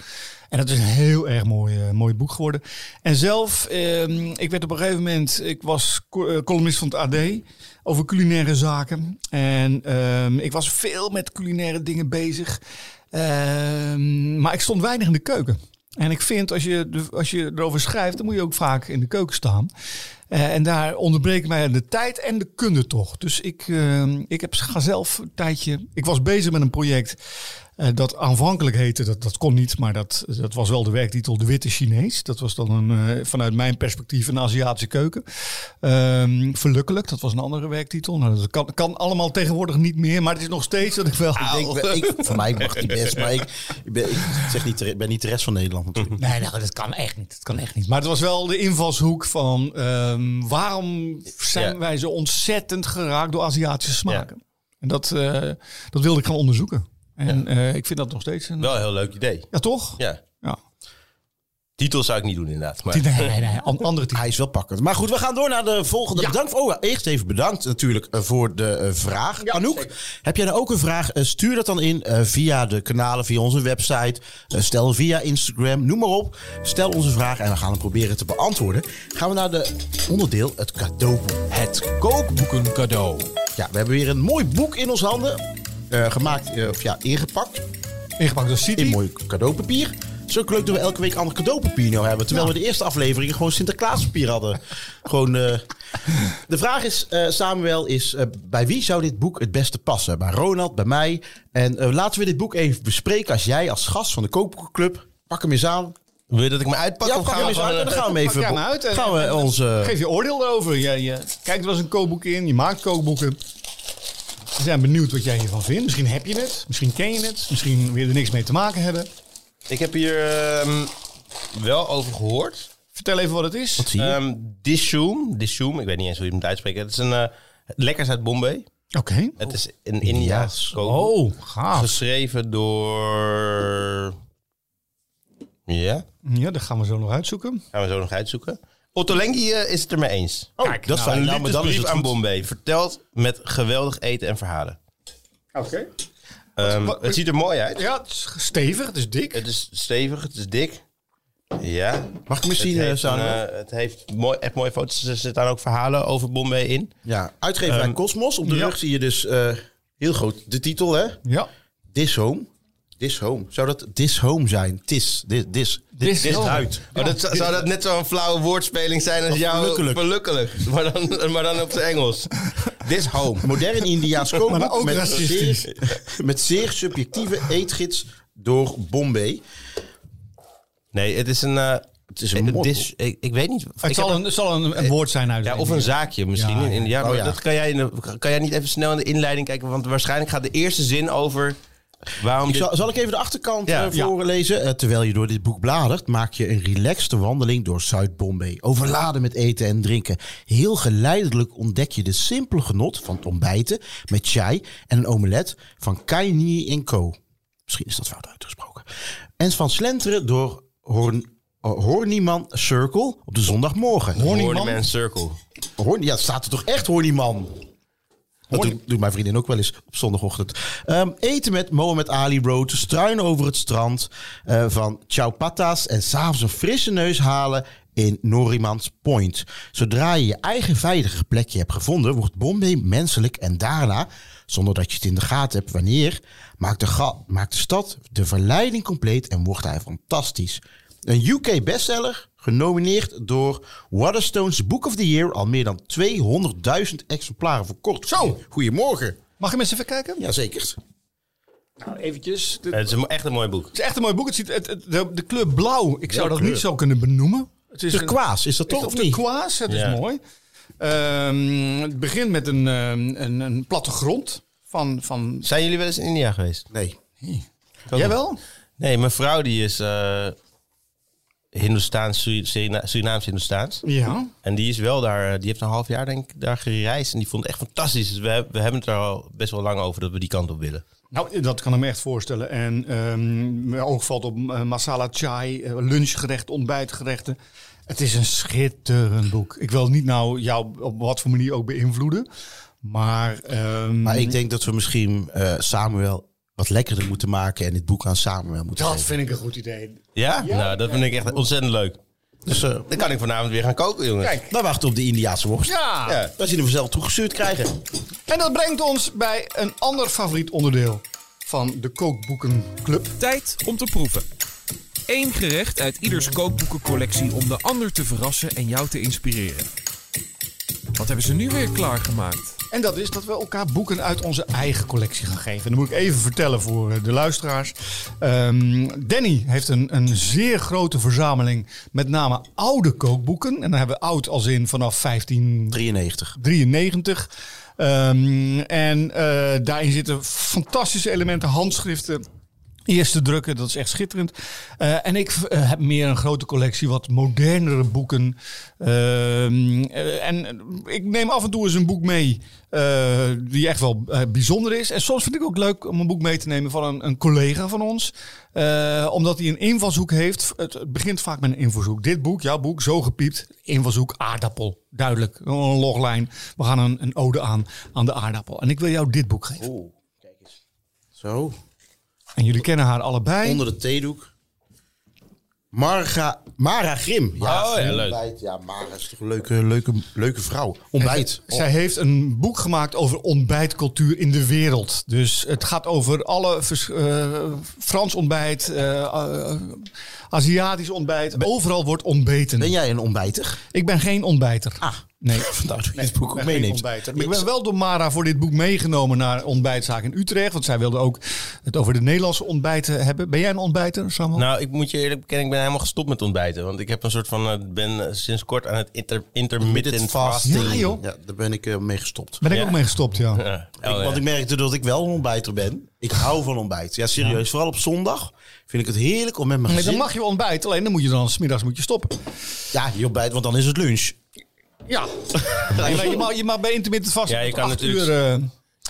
En dat is een heel erg mooi, eh, mooi boek geworden. En zelf, ehm, ik werd op een gegeven moment, ik was co- eh, columnist van het AD over culinaire zaken. En ehm, ik was veel met culinaire dingen bezig. Ehm, maar ik stond weinig in de keuken. En ik vind, als je, als je erover schrijft, dan moet je ook vaak in de keuken staan. Eh, en daar onderbreekt mij de tijd en de kunde toch. Dus ik, ehm, ik heb, ga zelf een tijdje... Ik was bezig met een project dat aanvankelijk heette, dat, dat kon niet, maar dat, dat was wel de werktitel De Witte Chinees. Dat was dan een, eh, vanuit mijn perspectief een Aziatische keuken. Ehm verlukkelijk, dat was een andere werktitel. Nou, dat kan, kan allemaal tegenwoordig niet meer, maar het is nog steeds dat ik wel... Ik denk, ik, voor mij mag die best, maar ik, ik, ben, ik zeg niet, de- ben niet de rest van Nederland natuurlijk. Nee, nou, dat kan echt niet. Dat kan echt niet. Maar het was wel de invalshoek van ehm, waarom zijn Ja. wij zo ontzettend geraakt door Aziatische smaken? En dat, eh, dat wilde ik gaan onderzoeken. En eh, ik vind dat nog steeds een. Wel een heel leuk idee. Ja, toch? Ja. Ja. Titel zou ik niet doen inderdaad. Maar Nee, nee, nee. An- andere titel. Hij is wel pakkend. Maar goed, we gaan door naar de volgende. Bedankt. Oh, ja, eerst even bedankt natuurlijk eh, voor de eh, vraag. Anouk, heb jij nou ook een vraag? Stuur dat dan in eh, via de kanalen, via onze website. Stel via Instagram, noem maar op. Stel onze vraag en we gaan hem proberen te beantwoorden. Gaan we naar de onderdeel, het cadeauboek. Het kookboeken cadeau. Ja, we hebben weer een mooi boek in onze handen. Eh, gemaakt, eh, of ja, ingepakt. Ingepakt door City. in mooi cadeaupapier. Ook leuk dat we elke week ander cadeaupapier nou hebben. Terwijl we de eerste afleveringen gewoon Sinterklaaspapier hadden. [LAUGHS] gewoon, eh, de vraag is, eh, Samuel, is bij wie zou dit boek het beste passen? Bij Ronald, bij mij. En laten we dit boek even bespreken als jij als gast van de Kookboekenclub. Pak hem eens aan. wil je dat ik me uitpak? Ja, of pak gaan hem we eens En dan gaan we even... Uit gaan we onze... Geef je oordeel daarover. Je, je kijkt wel eens een kookboek in, je maakt kookboeken. We zijn benieuwd wat jij hiervan vindt. Misschien heb je het, misschien ken je het, misschien wil je er niks mee te maken hebben. Ik heb hier ehm, wel over gehoord. Vertel even wat het is. Wat zie je? Ehm Dishoom. Dishoom, ik weet niet eens hoe je het moet uitspreken. Het is een eh, lekkers uit Bombay. Oké. Het is een Indiaas. Oh, gaaf. Geschreven door... Ja, Ja, dat gaan we zo nog uitzoeken. gaan we zo nog uitzoeken. Otto Lengi eh, is het ermee eens. Oh, Kijk, dat is nou. Een Nou, maar dan is liefdesbrief het aan goed. Bombay. Verteld met geweldig eten en verhalen. Oké. Ehm, het ziet er mooi uit. Ja, het is stevig, het is dik. Het is stevig, het is dik. Ja. Mag ik misschien, het, eh, heeft, een, eh, het heeft mooi, echt mooie foto's. Er zitten ook verhalen over Bombay in. Ja, uitgeverij Ehm, Cosmos. Op de ja. rug zie je dus eh, heel groot de titel, hè? Ja. This Home. This Home. Zou dat This Home zijn? Tis. This. This. This This uit. Oh, dat, zou dat net zo'n flauwe woordspeling zijn als jouw verlukkelijk. verlukkelijk. Maar dan, maar dan op zijn Engels. This home. Modern [LAUGHS] kookboek ook met racistisch. zeer, met zeer subjectieve eetgids door Bombay. Nee, het is een... eh, Het is een dis- ik, ik weet niet. Het ik zal een, het zal een, een woord zijn uit ja, of een zaakje misschien. Ja, in India. Oh, Maar ja. Dat kan jij, in de- kan jij niet even snel in de inleiding kijken? Want waarschijnlijk gaat de eerste zin over... Waarom Ik dit- zal, zal ik even de achterkant Ja. eh, voorlezen? Eh, terwijl je door dit boek bladert, maak je een relaxte wandeling door Zuid-Bombay. Overladen met eten en drinken. Heel geleidelijk ontdek je de simpele genot van het ontbijten met chai en een omelet van Kaini Co. Misschien is dat fout uitgesproken. En van slenteren door Horn, oh, Horniman Circle op de zondagmorgen. Horniman Circle. Horn, ja, staat er toch echt Horniman? Dat doet, mijn vriendin ook wel eens op zondagochtend. Ehm, eten met Mohammed Ali Road, struinen over het strand eh, van Chaupatas en s'avonds een frisse neus halen in Norimans Point. Zodra je je eigen veilige plekje hebt gevonden, wordt Bombay menselijk en daarna, zonder dat je het in de gaten hebt wanneer, maakt de, maakt de stad de verleiding compleet en wordt hij fantastisch. Een UK bestseller, genomineerd door Waterstone's Book of the Year, al meer dan 200.000 exemplaren verkocht. Zo. Goedemorgen. Mag je mensen even kijken? Jazeker. Nou, eventjes. De- Het is echt een mooi boek. Het is echt een mooi boek. Het ziet, het, het- de, de kleur blauw, ik zou Ja, dat kleur. niet zo kunnen benoemen. Het is een- Turquoise, is dat Is toch dat of niet? turquoise? Het Ja. is mooi. Ehm, het begint met een, ehm, een, een plattegrond van... van Zijn jullie wel eens in India geweest? Nee. Jij wel? Nee, mijn vrouw die is eh Hindoestaans, Suri- Surina- Surinaams Hindoestaans. Ja. En die is wel daar, eh, die heeft een half jaar denk ik daar gereisd. En die vond het echt fantastisch. Dus we, hebben- we hebben het er al best wel lang over dat we die kant op willen. Nou, dat kan ik me echt voorstellen. En ehm mijn oog valt op eh, masala chai, eh, lunchgerecht, ontbijtgerechten. Het is een schitterend boek. Ik wil niet nou jou op wat voor manier ook beïnvloeden. Maar, ehm, Maar ik denk dat we misschien eh, Samuel wat lekkerder moeten maken en dit boek aan Samuel moeten dat geven. vind ik een goed idee. Ja? nou, dat vind ik echt ontzettend leuk. Dus eh, Dan kan ik vanavond weer gaan koken, jongens. Kijk. wij wachten op de Indiaanse worst. Ja. Ja. Dat je hem zelf toegestuurd krijgen. En dat brengt ons bij een ander favoriet onderdeel van de Kookboekenclub. Tijd om te proeven. Eén gerecht uit ieders kookboekencollectie om de ander te verrassen en jou te inspireren. Wat hebben ze nu weer klaargemaakt? En dat is dat we elkaar boeken uit onze eigen collectie gaan geven. En dat moet ik even vertellen voor eh, de luisteraars. Ehm, Danny heeft een, een zeer grote verzameling met name oude kookboeken. En dan hebben we oud als in vanaf 1593. 93. Ehm, en eh, daarin zitten fantastische elementen, handschriften. Eerste drukken, dat is echt schitterend. Eh, en ik eh, heb meer een grote collectie, wat modernere boeken. Ehm, eh, en ik neem af en toe eens een boek mee die echt wel bijzonder is. En soms vind ik ook leuk om een boek mee te nemen van een, een collega van ons. Omdat hij een invalshoek heeft. Het, begint vaak met een invalshoek. Dit boek, jouw boek, zo gepiept. Invalshoek aardappel. Duidelijk. Een loglijn. We gaan een, een ode aan aan de aardappel. En ik wil jou dit boek geven. Oeh, kijk eens. Zo, En jullie kennen haar allebei. onder de theedoek. Marga, Mara Grim. Oh, ja, leuk. ontbijt. Ja, Mara is toch een leuke, leuke, leuke vrouw. Ontbijt. Zij heeft een boek gemaakt over ontbijtcultuur in de wereld. Dus het gaat over alle vers- eh, Frans ontbijt, eh, eh, Aziatisch ontbijt. Overal wordt ontbeten. Ben jij een ontbijter? Ik ben geen ontbijter. Ah, Nee. vandaar dat je dit Ik boek ook meeneemt. ik ben wel door Mara voor dit boek meegenomen naar ontbijtzaak in Utrecht. Want zij wilde ook het over de Nederlandse ontbijten hebben. Ben jij een ontbijter, Samuel? Nou, ik moet je eerlijk bekennen, ik ben helemaal gestopt met ontbijten. Want ik heb een soort van, eh, ben eh, sinds kort aan het inter, intermittent fasting. Ja, joh. Ja, daar ben ik eh, mee gestopt. ben ik ook mee gestopt, ja. Ja. Oh, Ik- ja. Want ik merkte dat ik wel een ontbijter ben. Ik hou van ontbijt. Ja, serieus. Vooral op zondag vind ik het heerlijk om met mijn Nee, gezin... dan mag je ontbijten, alleen dan moet je dan smiddags moet je stoppen. Ja, je ontbijt, want dan is het lunch. Ja. Je, mag, je mag bij intermittent vast Ja, je kan natuurlijk- uur... eh,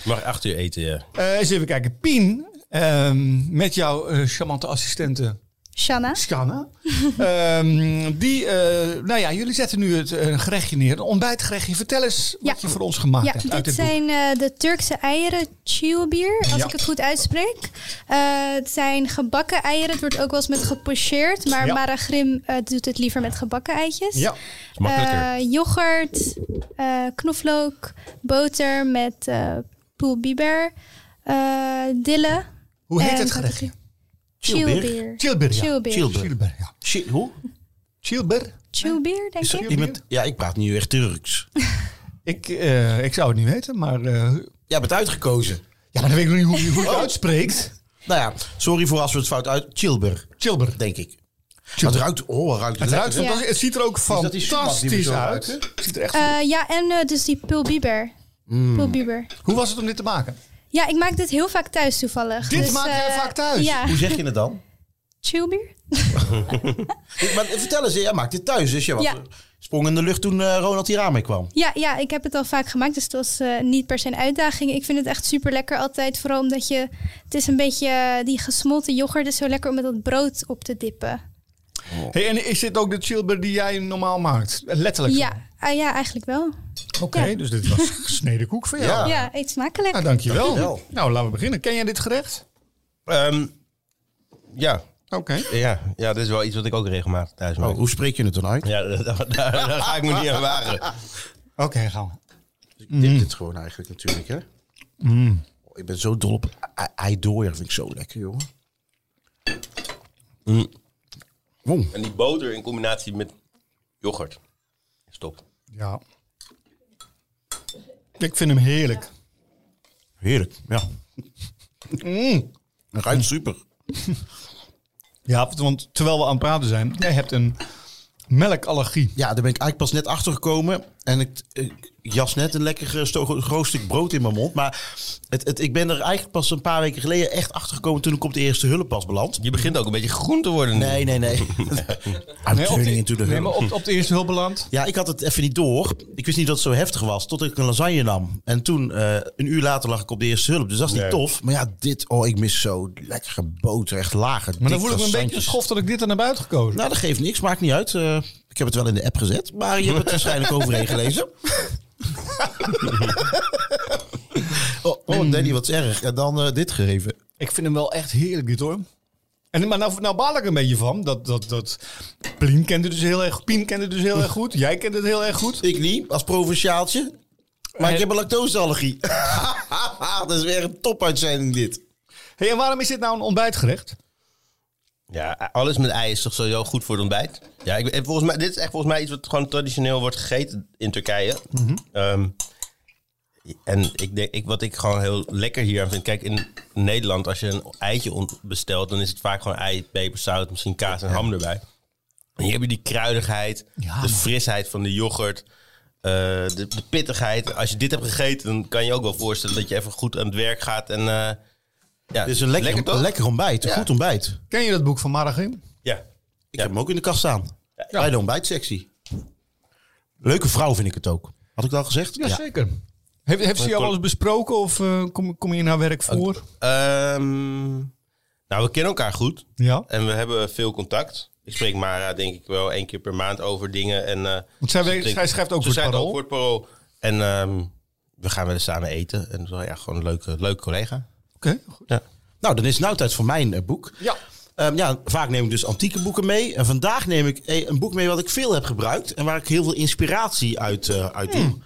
mag acht uur eten, ja. Eh, eens even kijken. Pien, ehm, met jouw eh, charmante assistente Shanna. Scanna. [LAUGHS] Ehm, die, eh, nou ja, jullie zetten nu het een gerechtje neer. Een ontbijtgerechtje. Vertel eens wat Ja. je voor ons gemaakt Ja, hebt uit dit dit boek. zijn eh, de Turkse eieren chilbier, als Ja. ik het goed uitspreek. Eh, het zijn gebakken eieren. Het wordt ook wel eens met gepocheerd, maar Ja. Mara Grim eh, doet het liever met gebakken eitjes. Ja, makkelijker. Eh, yoghurt, eh, knoflook, boter met eh poelbiber, eh dille. hoe heet en het gerechtje? Chilber, ja. Chilber. Chilber, ja. Hoe? Chilber? Chilbier, denk ik. iemand, ja, ik praat nu echt Turks. [LAUGHS] Ik, eh, ik zou het niet weten, maar... eh, Jij bent uitgekozen. ja, maar dan weet ik nog niet hoe, je- hoe je het uitspreekt. Nou ja, sorry voor als we het fout uit... Chilber, Chilber. denk ik. Het ruikt... Oh, het ruikt Het, ruikt fantastisch. het ziet er ook fantastisch uit. Het ziet er echt Eh, ja, en eh, dus die pulbiber. Mm. Pulbiber. Hoe was het om dit te maken? Ja, ik maak dit heel vaak thuis toevallig. Dit Dus, maak jij eh, vaak thuis? Ja, Hoe zeg je het dan? [LAUGHS] chillbier. [LAUGHS] Ik- Maar vertel eens, jij maakt dit thuis. Dus je was, Ja. sprong in de lucht toen eh, Ronald hier aan mee kwam. Ja, ja, ik heb het al vaak gemaakt, dus het was eh, niet per se een uitdaging. Ik vind het echt super lekker altijd, vooral omdat je... Het is een beetje, die gesmolten yoghurt is zo lekker om met dat brood op te dippen. Hey, en is dit ook de chilber die jij normaal maakt? Letterlijk? Ja, ah, ja eigenlijk wel. Oké, Ja. dus dit was [LAUGHS] gesneden koek voor jou. Ja. Ja, eet smakelijk. Nou, dankjewel. Dankjewel. Nou, laten we beginnen. Ken jij dit gerecht? Ehm, ja. Oké. Ja, ja, dat is wel iets wat ik ook regelmatig thuis maak. Oh, hoe spreek je het dan uit? Ja, [LAUGHS] daar, daar, daar [LAUGHS] ga ik me niet aan wagen. Oké, gaan we. Ik dip dit gewoon eigenlijk natuurlijk, hè? Oh, ik ben zo dol op ei- eidooier. vind ik zo lekker, jongen. Mm. Oh, En die boter in combinatie met yoghurt. Stop. Ja. Ik vind hem heerlijk. heerlijk. Ja. Mm. Ruikt super. Ja, want terwijl we aan het praten zijn, jij hebt een melkallergie. Ja, daar ben ik eigenlijk pas net achter gekomen. En ik, ik jas net een lekker groot stuk brood in mijn mond. Maar het, het, ik ben er eigenlijk pas een paar weken geleden echt achter gekomen toen ik op de eerste hulp pas beland. Je begint ook een beetje groen te worden. nu. Nee, nee, nee. [LAUGHS] I'm Nee, op turning de, into the nee, hulp. maar op, op de eerste hulp beland. Ja, ik had het even niet door. Ik wist niet dat het zo heftig was, tot ik een lasagne nam. En toen, eh, een uur later, lag ik op de eerste hulp. Dus dat is niet Nee. tof. Maar ja, dit, oh, ik mis zo lekkere boter. Echt lage, Maar dan voel ik me een beetje schof dat ik dit er naar buiten gekozen. Nou, dat geeft niks. Maakt niet uit. Eh, ik heb het wel in de app gezet. Maar je hebt het [LAUGHS] waarschijnlijk overheen gelezen. Oh, oh, Danny, wat is erg. En dan eh, dit gegeven. Ik vind hem wel echt heerlijk dit hoor. En, maar nou, nou baal ik een beetje van. Dat, dat, dat Plien kent het dus heel erg, Pien kent het dus heel erg goed. Jij kent het heel erg goed. Ik niet, als provinciaaltje. Maar ik heb een lactoseallergie. [LAUGHS] dat is weer een topuitzending dit. Hey, en waarom is dit nou een ontbijtgerecht? Ja, alles met ei is toch sowieso goed voor het ontbijt? Ja, ik, en volgens mij, dit is echt volgens mij iets wat gewoon traditioneel wordt gegeten in Turkije. Ehm, en ik denk, ik, wat ik gewoon heel lekker hier aan vind. Kijk, in Nederland, als je een eitje bestelt, dan is het vaak gewoon ei, peper, zout, misschien kaas en ham erbij. En hier heb je die kruidigheid, Ja, de frisheid van de yoghurt, eh, de, de pittigheid. Als je dit hebt gegeten, dan kan je ook wel voorstellen dat je even goed aan het werk gaat. En, eh, ja, Dit is een lekker, lekker lekker ontbijt. Een Ja. goed ontbijt. Ken je dat boek van Maragim? Ja. Ik heb hem ook in de kast staan. Bij de ontbijtsectie. Leuke vrouw vind ik het ook. Had ik dat al gezegd? Jazeker. Heeft, heeft ze jou wel eens besproken of eh, kom, kom je in haar werk voor? Ehm, nou, we kennen elkaar goed Ja. en we hebben veel contact. Ik spreek Mara denk ik wel één keer per maand over dingen. En, eh, Want zij, weet- schrijft ook ze voor het schrijft ook Parool. voor het Parool. En ehm, we gaan wel eens samen eten. En zo, ja, gewoon een leuke, leuke collega. Oké, goed. Ja. Nou, dan is het nou tijd voor mijn eh, boek. Ja. Ehm, ja, vaak neem ik dus antieke boeken mee. En vandaag neem ik eh, een boek mee wat ik veel heb gebruikt. En waar ik heel veel inspiratie uit, eh uit doe.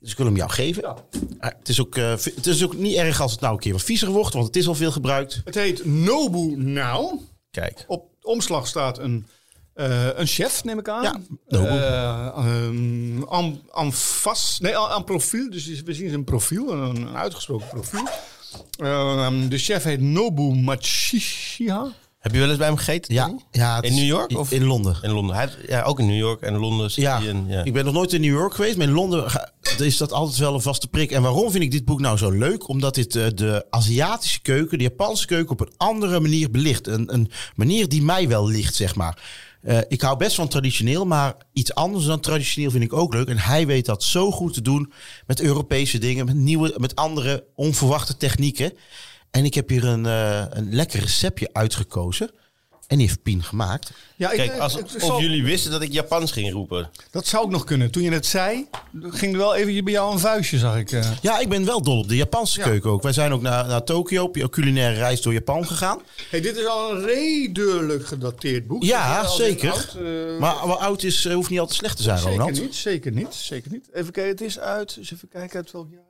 Dus ik wil hem jou geven. Eh, het, is ook, eh, het is ook niet erg als het nou een keer wat viezer wordt. Want het is al veel gebruikt. Het heet Nobu Now. Kijk. Op de omslag staat een, eh, een chef, neem ik aan. Ja, Nobu. Eh, ehm, aan, aan vast, nee, aan, aan profiel. Dus we zien zijn profiel, een, een uitgesproken profiel. Ehm, de chef heet Nobu Machishiha. Heb je wel eens bij hem gegeten? Ja, ja, In New York? Of? In Londen. In Londen. Hij ja, ook in New York en Londen. Ja, in, ja. ik ben nog nooit in New York geweest, maar in Londen is dat altijd wel een vaste prik. En waarom vind ik dit boek nou zo leuk? Omdat dit eh, de Aziatische keuken, de Japanse keuken op een andere manier belicht. Een, een manier die mij wel ligt, zeg maar. Eh, ik hou best van traditioneel, maar iets anders dan traditioneel vind ik ook leuk. En hij weet dat zo goed te doen met Europese dingen, met nieuwe, met andere onverwachte technieken. En ik heb hier een, eh, een lekker receptje uitgekozen. En die heeft Pien gemaakt. Ja, ik- Kijk, als, ik of zal- jullie wisten dat ik Japans ging roepen. Dat zou ook nog kunnen. Toen je het zei, ging er wel even bij jou een vuistje, zag ik. eh. Ja, ik ben wel dol op de Japanse Ja. keuken ook. Wij zijn ook naar, naar Tokio op een culinaire reis door Japan gegaan. Hey, dit is al een redelijk gedateerd boek. Ja, zeker. oud, eh, Maar wat oud is, eh, hoeft niet altijd slecht te zijn, zeker Ronald. niet, zeker niet, zeker niet. Even kijken, het is uit, eens even kijken uit welk jaar.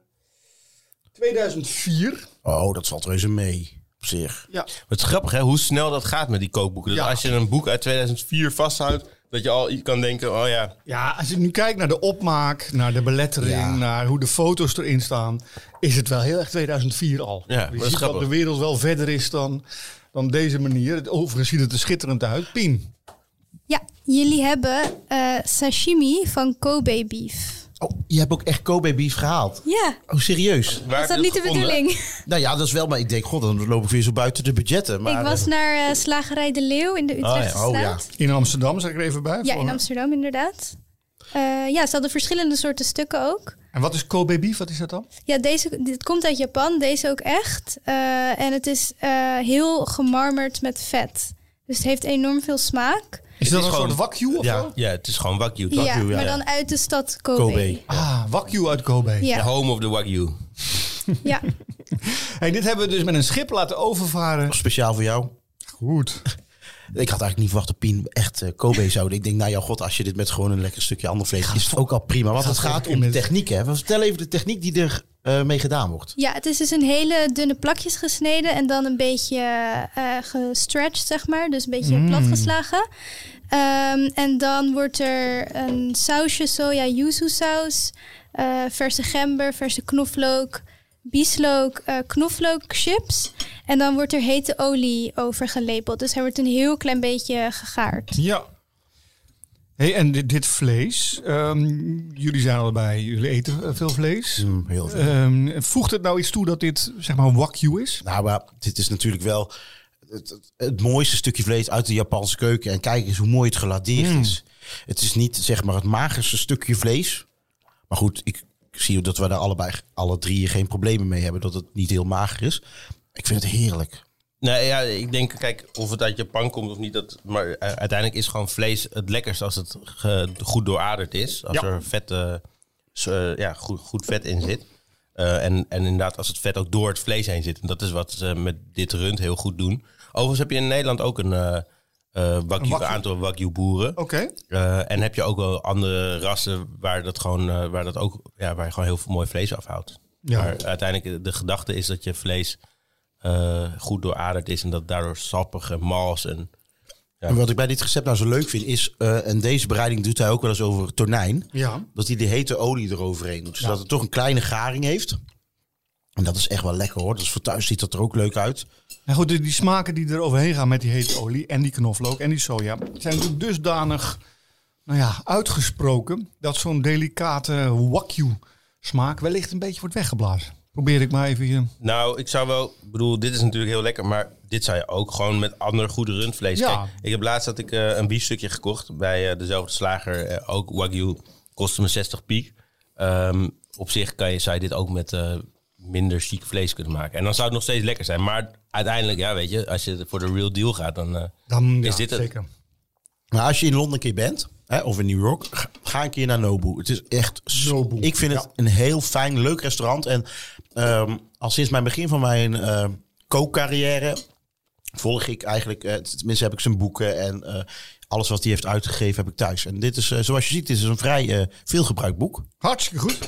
2004. Oh, dat valt reuze mee. Op zich. Ja, Het is grappig hè, hoe snel dat gaat met die kookboeken. Dus Ja. als je een boek uit 2004 vasthoudt, dat je al kan denken, oh ja, Ja, als je nu kijkt naar de opmaak, naar de belettering, Ja. naar hoe de foto's erin staan, is het wel heel erg 2004 al. Ja, dat je ziet dat de wereld wel verder is dan, dan deze manier. Overigens ziet het er schitterend uit. Pien. Ja, jullie hebben eh, sashimi van Kobe beef. Oh, je hebt ook echt Kobe beef gehaald. Ja, Oh, serieus? waar is dat niet de bedoeling? [LAUGHS] Nou ja, dat is wel, maar ik denk, god, dan loop ik weer zo buiten de budgetten. Maar, ik was eh, naar eh, Slagerij De Leeuw in de ja. Utrechtse Oh, ja. straat. In Amsterdam, zeg ik er even bij. Ja, in Amsterdam inderdaad. Eh, ja, ze hadden verschillende soorten stukken ook. En wat is Kobe beef? Wat is dat dan? Ja, deze dit komt uit Japan, deze ook echt. Eh, en het is eh, heel gemarmerd met vet. Dus het heeft enorm veel smaak. Is dat is een gewoon- soort wakyu of Ja. zo? Ja, het is gewoon Wagyu. ja, ja, maar ja. dan uit de stad Kobe. Kobe. Ah, wakyu uit Kobe. The home of the Wagyu. ja. Hey, dit hebben we dus met een schip laten overvaren. Speciaal voor jou. Goed. Ik had eigenlijk niet verwacht dat Pien echt eh, Kobe [LAUGHS] zou doen. Ik denk, nou ja, god, als je dit met gewoon een lekker stukje ander vlees... is het ook al prima. Want het gaat het om met- techniek, hè. Vertel even de techniek die er eh, mee gedaan wordt. ja, het is dus een hele dunne plakjes gesneden en dan een beetje eh gestretched, zeg maar. Dus een beetje Mm. platgeslagen. Ehm, en dan wordt er een sausje, soja yuzu saus, eh, verse gember, verse knoflook, bieslook, eh knoflookchips. En dan wordt er hete olie over gelepeld. Dus hij wordt een heel klein beetje gegaard. Ja. Hey, en dit, dit vlees, ehm, jullie zijn allebei, jullie eten veel vlees. Mm, heel veel. Ehm, voegt het nou iets toe dat dit zeg maar wakyu is? Nou, maar dit is natuurlijk wel het, het, het mooiste stukje vlees uit de Japanse keuken. En kijk eens hoe mooi het geladeerd Mm. is. Het is niet zeg maar het magerste stukje vlees. Maar goed, ik, ik zie dat we daar allebei, alle drie geen problemen mee hebben. Dat het niet heel mager is. Ik vind het heerlijk. Nee, ja, ik denk, kijk, of het uit Japan komt of niet, dat, maar eh, uiteindelijk is gewoon vlees het lekkerst als het ge- goed dooraderd is. Als Ja. er vet, eh, eh, ja, goed, goed vet in zit. En, en inderdaad, als het vet ook door het vlees heen zit. En dat is wat ze met dit rund heel goed doen. Overigens heb je in Nederland ook een wagyu, wagyu. aantal wagyu boeren. Oké. En heb je ook wel andere rassen waar dat gewoon, waar dat ook, ja, waar je gewoon heel veel mooi vlees afhoudt. Ja. Maar uiteindelijk de gedachte is dat je vlees eh, goed dooraderd is en dat daardoor sappig en mals en Ja. En wat ik bij dit recept nou zo leuk vind is, eh, en deze bereiding doet hij ook wel eens over tonijn. Ja. Dat hij de hete olie eroverheen doet. Zodat het toch een kleine garing heeft. En dat is echt wel lekker hoor. Dus voor thuis ziet dat er ook leuk uit. En goed, die, die smaken die er overheen gaan met die hete olie en die knoflook en die soja, zijn natuurlijk dusdanig nou ja, uitgesproken dat zo'n delicate wakyu smaak wellicht een beetje wordt weggeblazen. Probeer ik maar even hier. Nou, ik zou wel, ik bedoel, dit is natuurlijk heel lekker, maar dit zou je ook gewoon met ander goede rundvlees. Ja. Kijk, ik heb laatst had ik eh, een biefstukje gekocht bij eh, dezelfde slager, eh, ook Wagyu, kostte me 60 piek. Ehm, op zich kan je, zou je dit ook met eh, minder chic vlees kunnen maken. En dan zou het nog steeds lekker zijn. Maar uiteindelijk, ja, weet je, als je voor de real deal gaat, dan... Dan Is ja, dit het? zeker. Maar als je in Londen een keer bent, hè, of in New York, ga- een keer naar Nobu. Het is echt... Nobu, Ik vind het een heel fijn, leuk restaurant. En ehm, al sinds mijn begin van mijn eh, kookcarrière volg ik eigenlijk... eh, tenminste heb ik zijn boeken en eh, alles wat hij heeft uitgegeven heb ik thuis. En dit is, eh, zoals je ziet, dit is een vrij veelgebruikt boek. Hartstikke goed.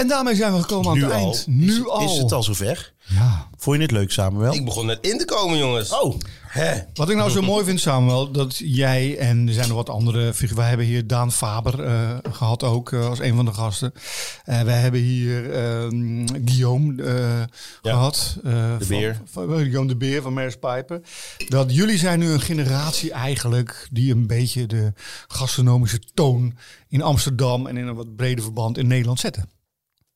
En daarmee zijn we gekomen aan nu het al. eind. Nu is, al. Is het al zover? Ja. Vond je het leuk, Samuel? ik begon net in te komen, jongens. Oh, Hè? Wat ik nou zo mooi vind, Samuel, dat jij en er zijn nog wat andere figuren. We hebben hier Daan Faber eh, gehad ook eh, als een van de gasten. Eh we hebben hier ehm, Guillaume eh, gehad. eh, De van- Beer. Van, Guillaume de Beer van Mers Pijpen. Dat jullie zijn nu een generatie eigenlijk die een beetje de gastronomische toon in Amsterdam en in een wat breder verband in Nederland zetten.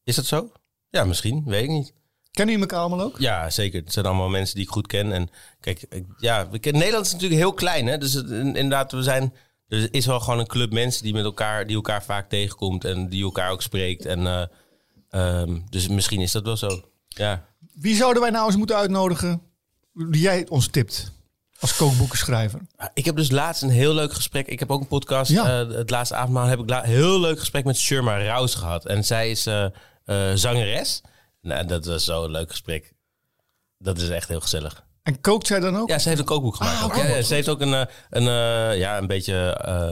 Is dat zo? Ja, misschien. Weet ik niet. Kennen jullie elkaar allemaal ook? Ja, zeker. Het zijn allemaal mensen die ik goed ken. En kijk, ja, we kennen, Nederland is natuurlijk heel klein. Hè? Dus het, inderdaad, we zijn, er is wel gewoon een club mensen die, met elkaar, die elkaar vaak tegenkomt. En die elkaar ook spreekt. En, eh, ehm, dus misschien is dat wel zo. Ja. Wie zouden wij nou eens moeten uitnodigen die jij ons tipt als kookboekenschrijver? Ik heb dus laatst een heel leuk gesprek. Ik heb ook een podcast. Ja. eh, het laatste avondmaal heb ik la- heel leuk gesprek met Sherma Rouse gehad. En zij is eh, eh, zangeres. Nou, dat was zo'n leuk gesprek. Dat is echt heel gezellig. En kookt zij dan ook? Ja, ze heeft een kookboek gemaakt. Ah, ook. oké. Ja, ja, ze heeft ook een, eh, een, eh, ja, een beetje eh,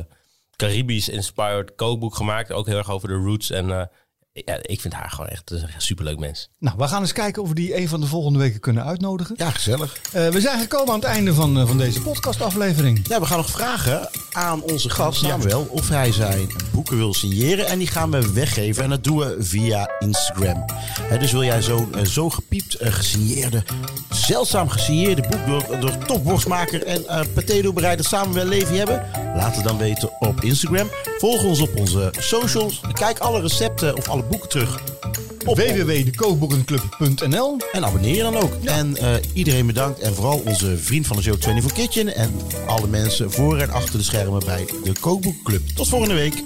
Caribisch inspired kookboek gemaakt. Ook heel erg over de roots. En ja, ik vind haar gewoon echt een superleuk mens. Nou, we gaan eens kijken of we die een van de volgende weken kunnen uitnodigen. Ja, gezellig. Eh, we zijn gekomen aan het einde van, eh, van deze podcastaflevering. Ja, we gaan nog vragen aan onze gast Samuel of hij zijn boeken wil signeren. En die gaan we weggeven. En dat doen we via Instagram. Hè, dus wil jij zo'n eh, zo gepiept, gesigneerde, zeldzaam gesigneerde boek door, door topworstmaker en eh potato-bereider Samuel Levy hebben? Laat het dan weten op Instagram. Volg ons op onze socials. Kijk alle recepten of alle boeken terug. Op www.dekookboekenclub.nl en abonneer je dan ook. En eh, iedereen bedankt. En vooral onze vriend van de show 24 Kitchen. En alle mensen voor en achter de schermen bij de Kookboekclub. Tot volgende week.